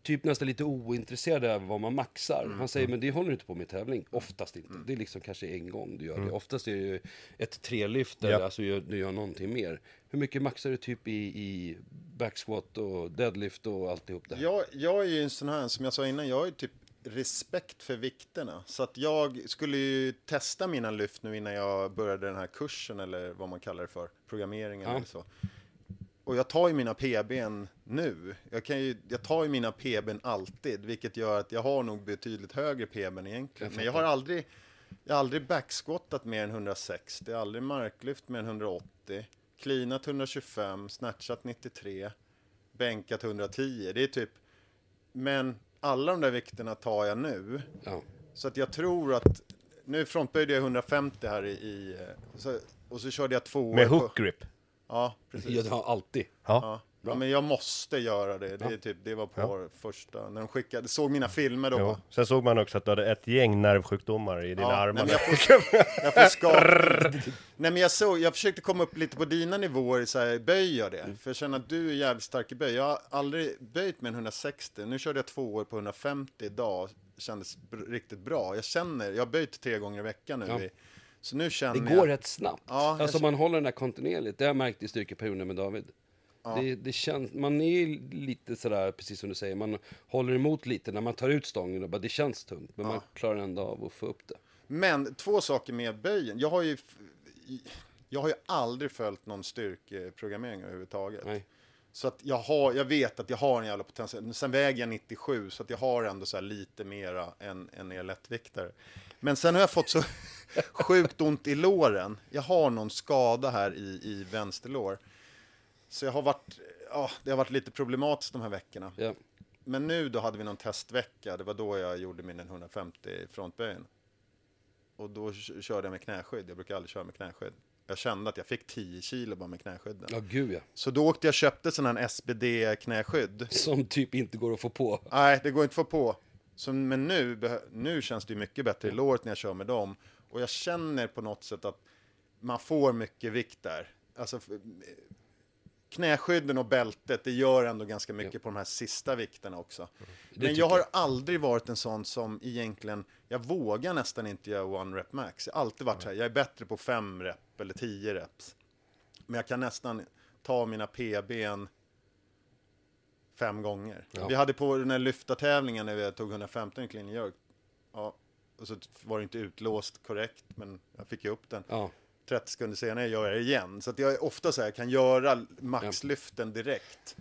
typ nästan lite ointresserad över vad man maxar. Han säger, men det håller du inte på med tävling. Oftast inte. Det är liksom kanske en gång du gör det. Oftast är det ju ett trelyft Ja. alltså, du gör någonting mer. Hur mycket maxar du typ i, i backsquat och deadlift och alltihop där? Jag, jag är ju en sån här, som jag sa innan, jag har ju typ respekt för vikterna. Så att jag skulle ju testa mina lyft nu innan jag började den här kursen eller vad man kallar det för, programmeringen Ja. eller så. Och jag tar ju mina PBn nu. Jag, kan ju, jag tar ju mina PBn alltid, vilket gör att jag har nog betydligt högre PBn egentligen. Men jag har aldrig, jag har aldrig backsquattat mer än 160, jag har aldrig marklyft mer än 180, cleanat 125, snatchat 93, bänkat 110. Det är typ, men alla de där vikterna tar jag nu. Ja. Så att jag tror att, nu frontböjde jag 150 här i, i så, och så körde jag två Med hook grip. Ja, precis. Jag har alltid. Ja. Ja. Ja, men jag måste göra det. Det, är typ, det var på första, när de skickade, såg mina filmer då. Jo. Sen såg man också att du hade ett gäng nervsjukdomar i dina Ja, armar. nej, men jag får, jag får skapa. nej men jag såg, jag försökte komma upp lite på dina nivåer, så här, böj jag det? Mm. För jag känner att du är jävligt stark i böj. Jag har aldrig böjt med en 160, nu körde jag två år på 150 idag, kändes br- riktigt bra. Jag känner, jag har böjt tre gånger i veckan nu. Ja. I, så nu känner Det jag... går rätt snabbt. Ja, jag alltså man håller den där kontinuerligt. Det har jag märkt i styrkeperioden med David. Det, det känns, man är ju lite sådär, precis som du säger, man håller emot lite när man tar ut stången och bara det känns tungt. Men man klarar ändå av att få upp det. Men två saker med böjen. Jag har ju, jag har ju aldrig följt någon styrkeprogrammering överhuvudtaget. Nej. Så att jag, har, jag vet att jag har en jävla potential. Sen väger jag 97 så att jag har ändå så här lite mera än, än er lättviktare. Men sen har jag fått så sjukt ont i låren. Jag har någon skada här i, i vänsterlår. Så jag har varit, ja, det har varit lite problematiskt de här veckorna. Ja. Men nu då hade vi någon testvecka. Det var då jag gjorde min 150 frontböjen. Och då körde jag med knäskydd. Jag brukar aldrig köra med knäskydd. Jag kände att jag fick 10 kilo bara med knäskydden. ja, gud ja. Så då åkte jag och köpte sån här SBD-knäskydd. Som typ inte går att få på. Nej, det går inte att få på. Så, men nu, nu känns det ju mycket bättre i låret när jag kör med dem. Och jag känner på något sätt att man får mycket vikt där. Alltså, knäskydden och bältet, det gör ändå ganska mycket på de här sista vikterna också. Men jag har jag. aldrig varit en sån som egentligen, jag vågar nästan inte göra one rep max. Jag har alltid varit så här, jag är bättre på fem rep eller tio reps. Men jag kan nästan ta mina PBn fem gånger. Vi hade på den här lyftartävlingen när vi tog 115 i clean and jerk. Ja, och så var det inte utlåst korrekt, men jag fick ju upp den. Ja. 30 sekunder senare gör jag det igen. Så att jag är ofta så här, kan göra maxlyften direkt.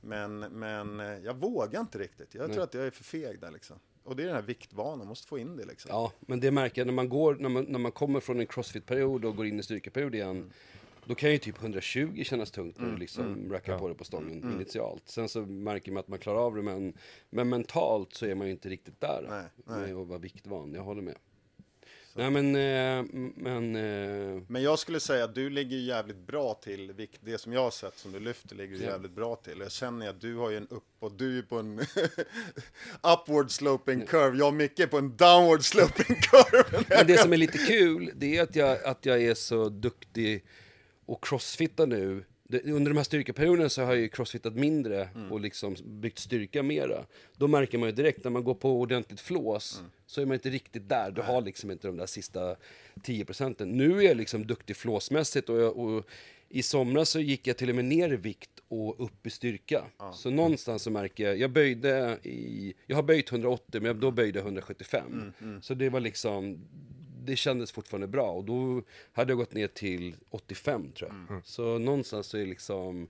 Men, men eh, jag vågar inte riktigt. Jag tror att jag är för feg där liksom. Och det är den här viktvanan, måste få in det liksom. Ja, men det märker jag när man, går, när man, när man kommer från en crossfit-period och går in i styrkeperiod igen. Då kan ju typ 120 kännas tungt när du liksom rackar på det på stången initialt. Sen så märker man att man klarar av det, men, men mentalt så är man ju inte riktigt där. Nej, Med att vara viktvan, jag håller med. Nej men, eh, men eh, Men jag skulle säga att du ligger jävligt bra till, det som jag har sett som du lyfter ligger du jävligt bra till. Jag känner att du har ju en upp och du är på en upward sloping curve, jag och Micke är på en downward sloping curve. Men det som är lite kul, det är att jag, att jag är så duktig och crossfittar nu. Under de här styrkeperioderna så har jag ju crossfittat mindre och liksom byggt styrka mera. Då märker man ju direkt när man går på ordentligt flås så är man inte riktigt där. Du har liksom inte de där sista 10 procenten. Nu är jag liksom duktig flåsmässigt och, jag, och i somras så gick jag till och med ner i vikt och upp i styrka. Så någonstans så märker jag, jag böjde i, jag har böjt 180 men då böjde jag 175. Så det var liksom, det kändes fortfarande bra och då hade jag gått ner till 85 tror jag. Så någonstans så är det liksom,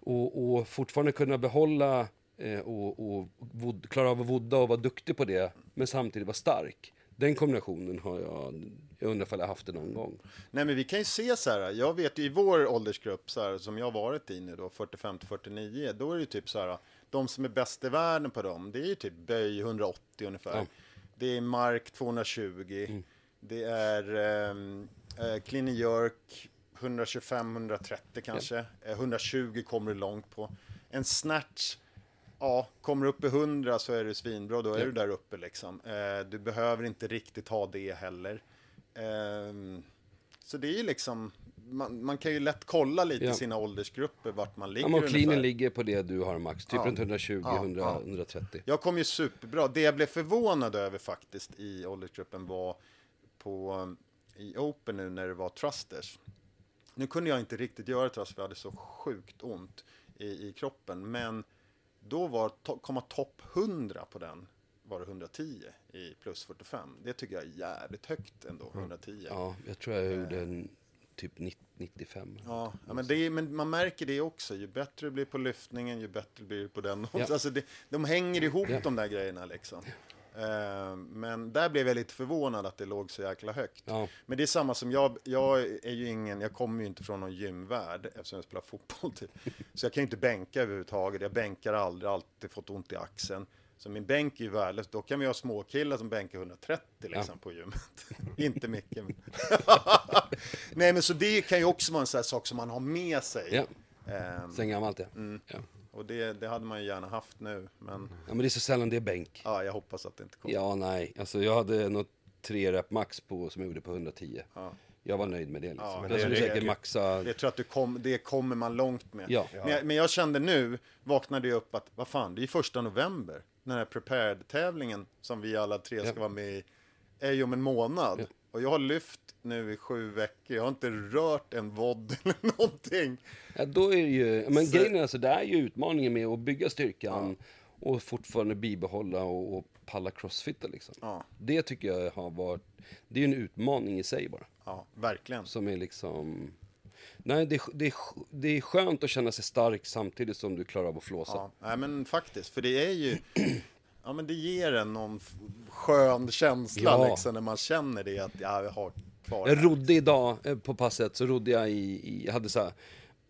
och, och fortfarande kunna behålla eh, och, och vod, klara av att vodda och vara duktig på det, men samtidigt vara stark. Den kombinationen har jag, jag undrar ifall jag haft det någon gång. Nej men vi kan ju se så här, jag vet ju i vår åldersgrupp så här, som jag varit i nu då, 45 till 49, då är det ju typ så här, de som är bäst i världen på dem, det är ju typ böj 180 ungefär. Ja. Det är mark 220, det är um, uh, clean jerk 125-130 kanske, Eh, 120 kommer du långt på. En snatch, ja, kommer du upp i 100 så är du svinbra, då är du där uppe liksom. Eh, du behöver inte riktigt ha det heller. Ehm, så det är ju liksom, man, man kan ju lätt kolla lite i Ja. sina åldersgrupper vart man ligger Ja, men cleanen ligger på det du har max, typ Ja. runt 120, Ja, 100, ja. 130. Jag kom ju superbra. Det jag blev förvånad över faktiskt i åldersgruppen var på um, i Open nu när det var Trusters. Nu kunde jag inte riktigt göra Trusters för jag hade så sjukt ont i, i kroppen. Men då var to- komma topp 100 på den var det 110 i plus 45. Det tycker jag är jävligt högt ändå, 110. Ja, jag tror jag gjorde en, typ 90, 95. Ja, ja men, är, men man märker det också. Ju bättre det blir på lyftningen, ju bättre blir det på den. Ja. Alltså det, de hänger ihop Ja. de där grejerna liksom. Eh, men där blev jag lite förvånad att det låg så jäkla högt. Ja. Men det är samma som jag, jag är ju ingen, jag kommer ju inte från någon gymvärld eftersom jag spelar fotboll typ. Så jag kan ju inte bänka överhuvudtaget. Jag bänkar aldrig, alltid fått ont i axeln. Så min bänk är ju värdelös. Då kan vi ha småkillar som bänkar 130 liksom på gymmet. inte mycket. Men Nej men så det kan ju också vara en sån här sak som man har med sig. Ja, Ehm, sen gammalt ja. Mm. ja. och det, det hade man ju gärna haft nu. Men Ja, men det är så sällan det är bänk. ja, jag hoppas att det inte kommer. Ja, nej. Alltså jag hade något tre rep max på som jag gjorde på 110. Ja. Jag var nöjd med det. Liksom. Ja, men jag det- skulle säkert maxa... Det tror jag att du kom, det kommer man långt med. Ja. Men, jag, men jag kände nu, vaknade jag upp att, vad fan, det är ju första november. Den här prepared-tävlingen som vi alla tre ska vara med i, är ju om en månad. Ja. Och jag har lyft nu i sju veckor, jag har inte rört en vod eller någonting. Ja, då är ju... Men Så- grejen är alltså, det är ju utmaningen med att bygga styrkan och fortfarande bibehålla och, och palla crossfitta liksom. Ja. Det tycker jag har varit... Det är ju en utmaning i sig bara. Ja, verkligen. Som är liksom... Nej, det, det, det är skönt att känna sig stark samtidigt som du klarar av att flåsa. Ja, nej, men faktiskt, för det är ju, ja men det ger en någon skön känsla Ja. liksom när man känner det att ja, jag har kvar Jag rodde idag eh, på passet, så rodde jag i, i jag hade så här,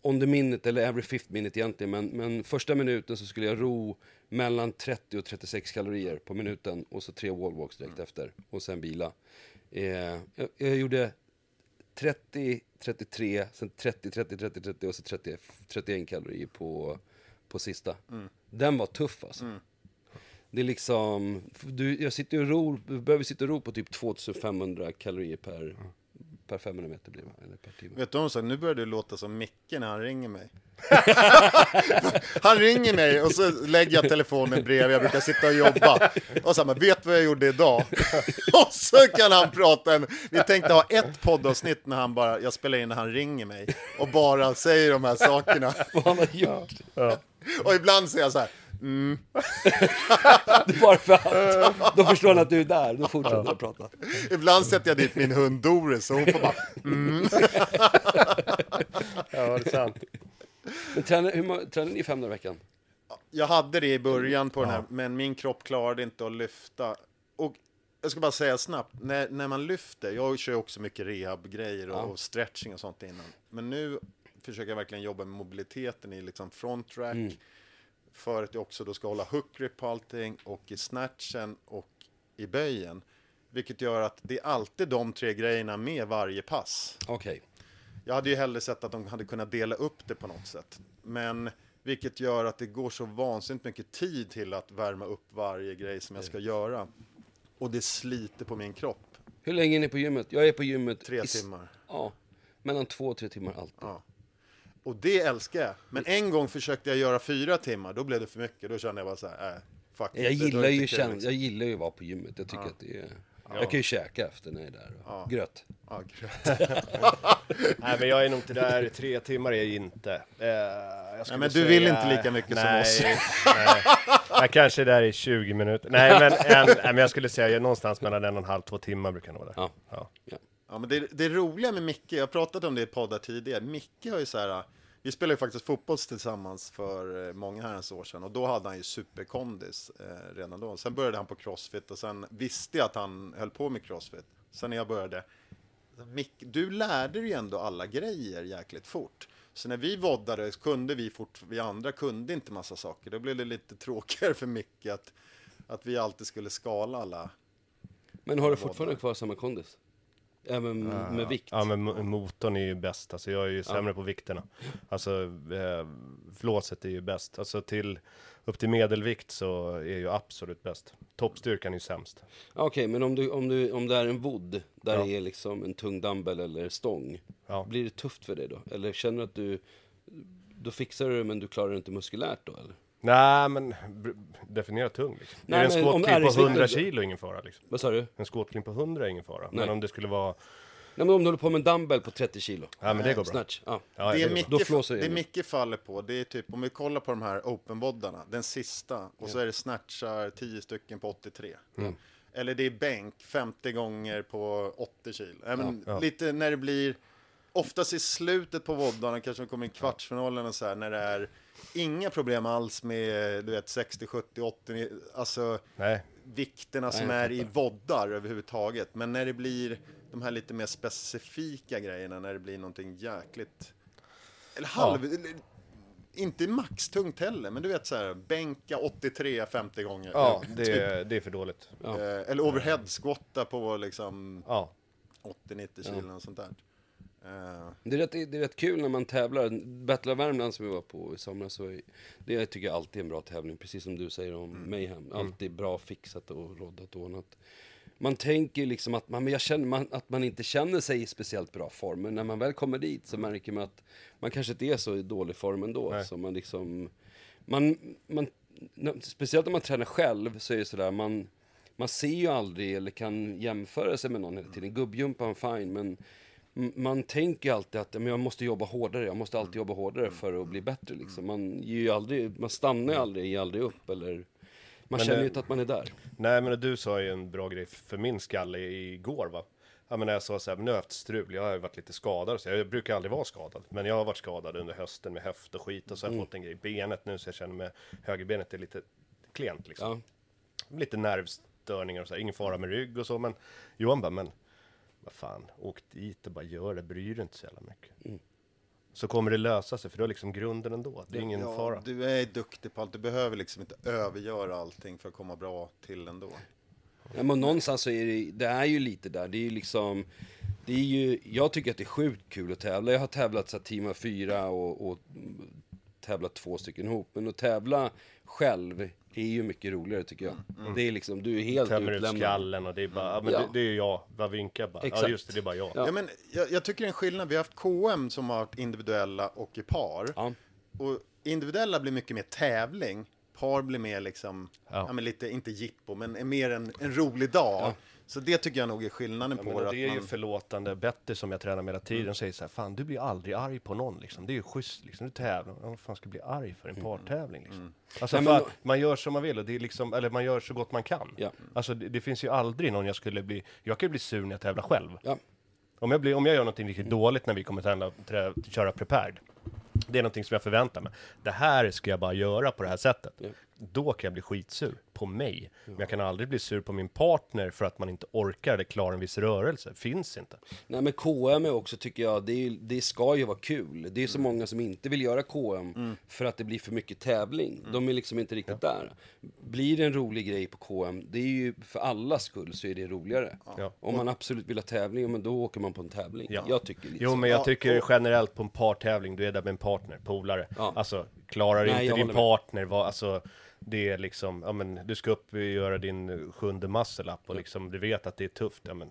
on the minute eller every fifth minute egentligen, men, men första minuten så skulle jag ro mellan 30 och 36 kalorier på minuten och så tre wallwalks direkt efter och sen vila. Eh, jag, jag gjorde 30, 33, sen 30, 30, 30, 30 och så 30, 31 kalorier på, på sista. Den var tuff alltså. Det är liksom, du, jag sitter och ror, behöver sitta och ro på typ 2500 kalorier per, per 500 meter blir det, eller per timme. Vet du om så, nu börjar du låta som Micke när han ringer mig. han ringer mig och så lägger jag telefonen bredvid, jag brukar sitta och jobba. Och så här, vet vad jag gjorde idag? och så kan han prata, en, vi tänkte ha ett poddavsnitt när han bara, jag spelar in när han ringer mig och bara säger de här sakerna. Vad han har gjort. Och ibland säger jag så här, mm. Bara för att då förstår han att du är där, då fortsätter han prata. ibland sätter jag dit min hund Doris så hon får bara, mm. Ja, det är sant. Men tränar, hur, tränar ni fem dagar i veckan? Jag hade det i början på den här, men min kropp klarade inte att lyfta. Och jag ska bara säga snabbt, när, när man lyfter, jag kör också mycket rehabgrejer och, Ja. och stretching och sånt innan. Men nu försöker jag verkligen jobba med mobiliteten i liksom front track. Mm. För att jag också då ska hålla hook grip på allting och i snatchen och i böjen. Vilket gör att det är alltid de tre grejerna med varje pass. Okej. Jag hade ju hellre sett att de hade kunnat dela upp det på något sätt. Men vilket gör att det går så vansinnigt mycket tid till att värma upp varje grej som jag ska göra. Och det sliter på min kropp. Hur länge är ni på gymmet? Jag är på gymmet... Tre timmar. Ja, mellan två och tre timmar alltid. Ja. Och det älskar jag. Men en gång försökte jag göra fyra timmar, då blev det för mycket. Då kände jag bara så här, äh, fuck Jag it, gillar ju kul, liksom. jag gillar ju att vara på gymmet. Jag tycker att det är... Jag kan ju käka efter när jag är där. och Gröt. Ja, gröt. Nej, men jag är nog inte där. Tre timmar är jag inte. Eh, jag skulle men du vill säga- inte lika mycket som nej, oss. Nej. Jag kanske är där i 20 minuter. Nej, men, en, nej, men jag skulle säga någonstans mellan en och en halv, två timmar brukar jag nog vara där. Ja. Ja. Ja, men det, det roliga med Micke, jag har pratat om det i poddar tidigare, Micke har ju så här, vi spelade ju faktiskt fotboll tillsammans för eh, många herrans år sedan och då hade han ju superkondis eh, redan då. Sen började han på crossfit och sen visste jag att han höll på med crossfit. Sen när jag började, Mick, du lärde ju ändå alla grejer jäkligt fort. Så när vi voddade kunde vi fort, vi andra kunde inte massa saker. Då blev det lite tråkigare för Micke att, att vi alltid skulle skala alla. Men har du fortfarande kvar samma kondis? Även med vikt? Ja, men mo- motorn är ju bäst. Alltså jag är ju sämre på vikterna. Alltså eh, flåset är ju bäst. Alltså till upp till medelvikt så är ju absolut bäst. Toppstyrkan är ju sämst. Ja, Okej, men om, du, om, du, om det är en wood, där det är liksom en tung dumbbell eller stång. Ja. Blir det tufft för dig då? Eller känner du att du, då fixar du det men du klarar det inte muskulärt då eller? Nej, men definiera tung liksom. Nej, är det en men clean på näringsvikten- 100 kilo ingen fara liksom. Vad sa du? En clean på 100 är ingen fara. Men Nej. om det skulle vara... Nej men om du håller på med en dumbbell på 30 kilo. Ja, men det går bra. Snatch, ja. Ja, det, det är går bra. Då mycket, flåsar det det mycket faller på. Det är typ, om vi kollar på de här open-voddarna, den sista, och så är det snatchar 10 stycken på 83. Eller det är bänk 50 gånger på 80 kilo. Ja, men Lite när det blir, oftast i slutet på voddarna, kanske de kommer i kvartsfinalen och så här, när det är inga problem alls med, du vet, 60, 70, 80, alltså Nej, vikterna som är i voddar överhuvudtaget. Men när det blir de här lite mer specifika grejerna, när det blir någonting jäkligt... Eller halv... eller, Inte maxtungt heller, men du vet så här, bänka 83 50 gånger. ja, Typ. det, är- det är för dåligt. Ja. Eh, Eller overhead-squatta på liksom Ja. 80-90 kilo och sånt där. Det är, rätt, det är rätt kul när man tävlar. Battle of Värmland som vi var på i somras, så är- det tycker jag alltid är en bra tävling. Precis som du säger om Mayhem. Alltid bra fixat och roddat och ordnat. Man tänker liksom att man, men jag känner man, att man inte känner sig i speciellt bra form. Men när man väl kommer dit så märker man att man kanske inte är så i dålig form ändå. Nej. Så man liksom, man, man, speciellt när man tränar själv så är det sådär, man, man ser ju aldrig eller kan jämföra sig med någon hela tiden. Gubbjumpan, fine, men man tänker alltid att men jag måste jobba hårdare, jag måste alltid jobba hårdare för att bli bättre. Liksom. Man, ger ju aldrig, man stannar ju aldrig, ger aldrig upp eller man Men känner ju inte att man är där. Nej, men du sa ju en bra grej för min skalle igår va? Ja, men när jag sa så här, men nu har jag haft strul, jag har ju varit lite skadad, så jag brukar aldrig vara skadad. Men jag har varit skadad under hösten med höft och skit och så har jag fått en grej i benet nu så jag känner mig, högerbenet är lite klent liksom. Ja. Lite nervstörningar och så här, ingen fara med rygg och så, men Johan bara, men vad fan, åk dit och bara gör det, bryr dig inte så jävla mycket. Så kommer det lösa sig, för du har liksom grunden ändå, det är ingen ja, fara. Du är duktig på allt, du behöver liksom inte övergöra allting för att komma bra till ändå. Ja, men någonstans så är det, det är ju lite där, det är ju liksom, det är ju, jag tycker att det är sjukt kul att tävla. Jag har tävlat så här, team av fyra och, och tävlat två stycken ihop, men att tävla själv är ju mycket roligare tycker jag. Det är liksom, du är helt Tömmer ut utlämnad. skallen och det är bara, ja, men Ja. det, det är ju jag, vad vinkar bara. Ja Exakt. just det, det är bara jag. Ja. Ja, men jag, jag tycker det är en skillnad. Vi har haft KM som har varit individuella och i par. Ja. Och individuella blir mycket mer tävling. par blir mer liksom, Ja. ja. men lite, inte jippo, men är mer en, en rolig dag. Så det tycker jag nog är skillnaden Ja, på det. det är att ju man- förlåtande Betty som jag tränar med hela tiden säger så här, fan du blir aldrig arg på någon liksom. Det är ju schysst liksom, du tävlar, vad fan ska bli arg för en partävling liksom? Alltså Nej, men fan, man gör som man vill och det är liksom, eller man gör så gott man kan. Ja. Alltså det, det finns ju aldrig någon jag skulle bli, jag kan ju bli sur när jag tävlar själv. Ja. Om jag, blir, om jag gör någonting riktigt dåligt när vi kommer tävla, trä, köra prepared, det är någonting som jag förväntar mig. Det här ska jag bara göra på det här sättet. Ja. Då kan jag bli skitsur på mig. Men jag kan aldrig bli sur på min partner för att man inte orkar eller klarar en viss rörelse. Finns inte. Nej men KM är också tycker jag, det, är, det ska ju vara kul. Det är så många som inte vill göra KM för att det blir för mycket tävling. De är liksom inte riktigt där. Blir det en rolig grej på KM, det är ju för allas skull så är det roligare. Ja. Om man absolut vill ha tävling, men då åker man på en tävling. Ja. Jag tycker lite Jo, men jag Ja, tycker generellt på en partävling, du är där med en partner, polare. Ja. Alltså, klarar Nej, inte din partner, vad, alltså, det är liksom, ja men du ska upp och göra din sjunde muscle-up och liksom, du vet att det är tufft, ja men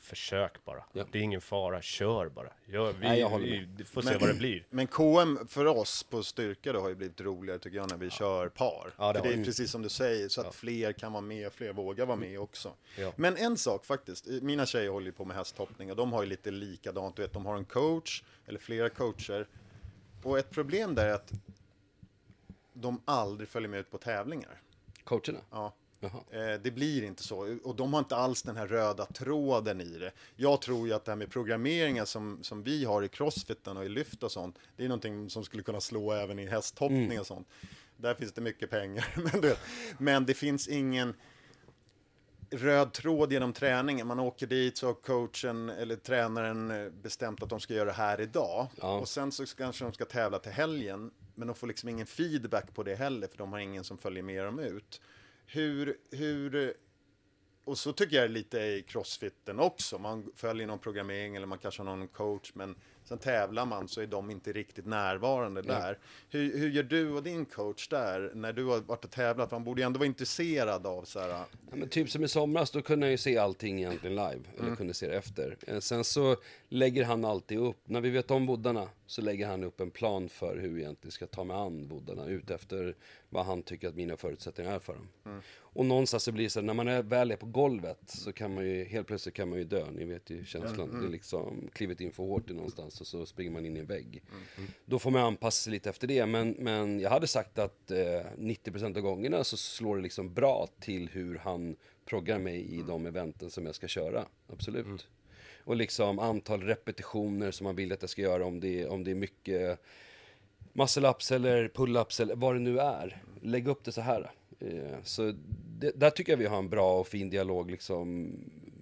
försök bara. Ja. Det är ingen fara, kör bara. Gör, vi, Nej, jag håller med. vi får se vad det blir. Men KM för oss på styrka då har ju blivit roligare tycker jag när vi kör par. Ja, det för det är precis som du säger, så att fler kan vara med, fler vågar vara med också. Ja. Men en sak faktiskt, mina tjejer håller ju på med hästhoppning och de har ju lite likadant, du vet, de har en coach eller flera coacher. Och ett problem där är att de aldrig följer med ut på tävlingar. Coacherna? Ja. Eh, Det blir inte så. Och de har inte alls den här röda tråden i det. Jag tror ju att det här med programmeringen som, som vi har i crossfiten och i lyft och sånt, det är någonting som skulle kunna slå även i hästhoppning och sånt. Där finns det mycket pengar. Men, du, vet, men det finns ingen röd tråd genom träningen. Man åker dit så har coachen eller tränaren bestämt att de ska göra det här idag. Ja. Och sen så kanske de ska tävla till helgen. Men de får liksom ingen feedback på det heller för de har ingen som följer med dem ut. Hur, hur och så tycker jag lite i crossfiten också. Man följer någon programmering eller man kanske har någon coach men sen tävlar man så är de inte riktigt närvarande där. Hur, hur gör du och din coach där när du har varit och tävlat? Man borde ju ändå vara intresserad av så här. Ja, men typ som i somras, då kunde jag ju se allting egentligen live, eller kunde se det efter. Eh, Sen så lägger han alltid upp, när vi vet om boddarna, så lägger han upp en plan för hur vi egentligen ska ta med an boddarna, ut efter vad han tycker att mina förutsättningar är för dem. Och någonstans så blir det så, här, när man är, väl är på golvet, så kan man ju, helt plötsligt kan man ju dö, ni vet ju känslan. Det är liksom, klivit in för hårt i någonstans och så springer man in i en vägg. Då får man anpassa sig lite efter det, men, men jag hade sagt att eh, 90% av gångerna så slår det liksom bra till hur han proggar mig i de eventen som jag ska köra. Absolut. Och liksom antal repetitioner som man vill att jag ska göra om det, om det är mycket muscle-ups eller pull-ups eller vad det nu är. Lägg upp det så här. Eh, så det, där tycker jag vi har en bra och fin dialog liksom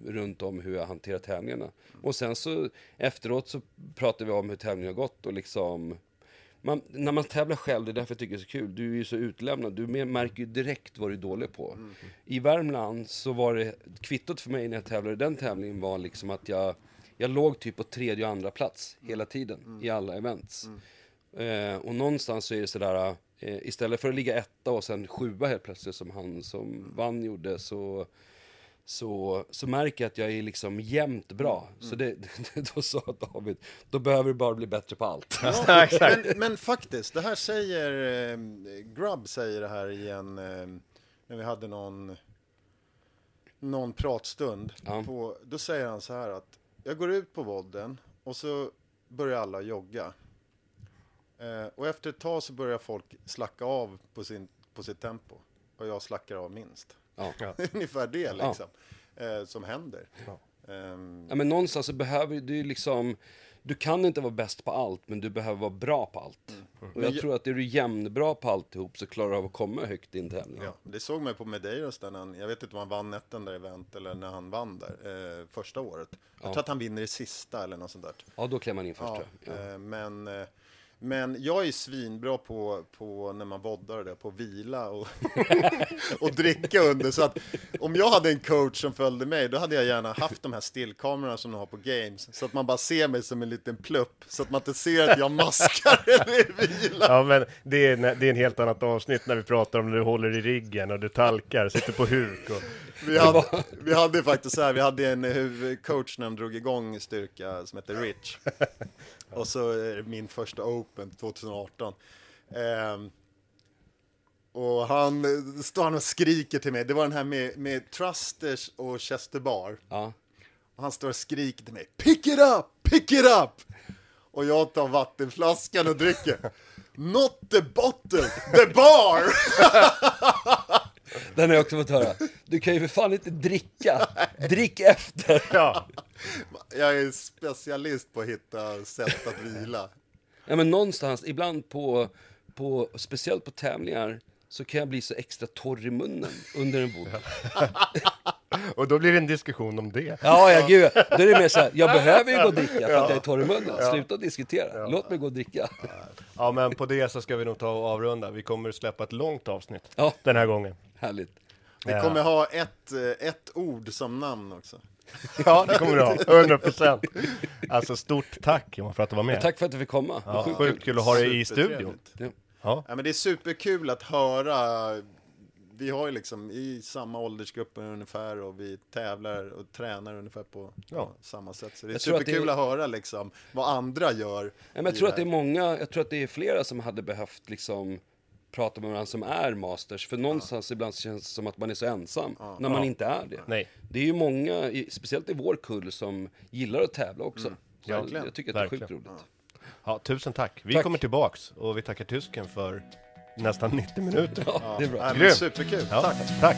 runt om hur jag hanterar tävlingarna. Och sen så efteråt så pratar vi om hur tävlingen har gått och liksom man, när man tävlar själv, det är därför jag tycker det är så kul, du är ju så utlämnad, du märker ju direkt vad du är dålig på. I Värmland så var det, kvittot för mig när jag tävlade i den tävlingen var liksom att jag, jag låg typ på tredje och andra plats hela tiden i alla events. Eh, och någonstans så är det sådär, eh, istället för att ligga etta och sen sjua helt plötsligt som han som vann gjorde så så, så märker jag att jag är liksom jämnt bra. Så det, då sa David, då behöver du bara bli bättre på allt. Ja. Men, men faktiskt, det här säger eh, Grubb säger det här i en, eh, när vi hade någon, någon pratstund. Ja. På, då säger han så här att jag går ut på vodden och så börjar alla jogga. Eh, och efter ett tag så börjar folk slacka av på, sin, på sitt tempo. Och jag slackar av minst. Ja. Ungefär det liksom. Eh, som händer. Ehm, Ja, men någonstans så behöver du liksom, du kan inte vara bäst på allt, men du behöver vara bra på allt. Och jag Men tror att är du jämnbra på alltihop så klarar du av att komma högt i en tävling. Ja, det såg man ju på Medeiros där när han, jag vet inte om han vann ett enda event eller när han vann där, eh, första året. Jag tror att han vinner i sista eller något sånt där. Ja, då klär man in först. Ja, Ja. Ja. eh, men, eh, men jag är svinbra på, på när man voddar det, på att vila och, och dricka under. Så att om jag hade en coach som följde mig, då hade jag gärna haft de här stillkamerorna som de har på games. Så att man bara ser mig som en liten plupp, så att man inte ser att jag maskar eller vilar. Ja, men det är, det är en helt annat avsnitt när vi pratar om när du håller i riggen och du talkar, sitter på huk och... Vi hade, vi hade faktiskt så här, vi hade en huvudcoach när de drog igång styrka som heter Rich. Och så är det min första Open 2018. Ehm, Och han står han och skriker till mig. Det var den här med, med Trusters och Chester Bar. Ja. Och han står och skriker till mig. Pick it up! Pick it up! Och jag tar vattenflaskan och dricker. Not the bottle, the bar! Den har jag också fått höra. Du kan ju för fan inte dricka. Drick efter. Ja. Jag är specialist på att hitta sätt att vila. Ja, men någonstans, ibland på, på, speciellt på tävlingar, så kan jag bli så extra torr i munnen under en vodka. Och då blir det en diskussion om det. Ja, ja, gud. Då är det mer så här, jag behöver ju gå och dricka för att jag är torr i munnen. Sluta diskutera. Låt mig gå och dricka. Ja, men på det så ska vi nog ta och avrunda. Vi kommer släppa ett långt avsnitt den här gången. Härligt. Vi kommer ha ett, eh, ett ord som namn också. Ja, det kommer du ha. 100 procent. Alltså, stort tack Johan för att du var med. Tack för att du fick komma. Ja, Sjukt sjukt kul att ha dig i studion. Ja. Ja. Ja, men det är superkul att höra. Vi har ju liksom i samma åldersgrupper ungefär och vi tävlar och tränar ungefär på Ja. samma sätt. Så det är Jag tror att superkul det att, höra liksom vad andra gör. Ja, men jag tror att det är många, jag tror att det är flera som hade behövt liksom prata med varandra som är masters. För någonstans ibland så känns det som att man är så ensam när man inte är det. Nej. Det är ju många, speciellt i vår kull, som gillar att tävla också. Så jag, jag tycker att det är sjukt roligt. Ja, tusen tack. Vi Tack. kommer tillbaks och vi tackar tysken för nästan 90 minuter. Ja, det är bra. Ja, superkul, Ja, tack. tack.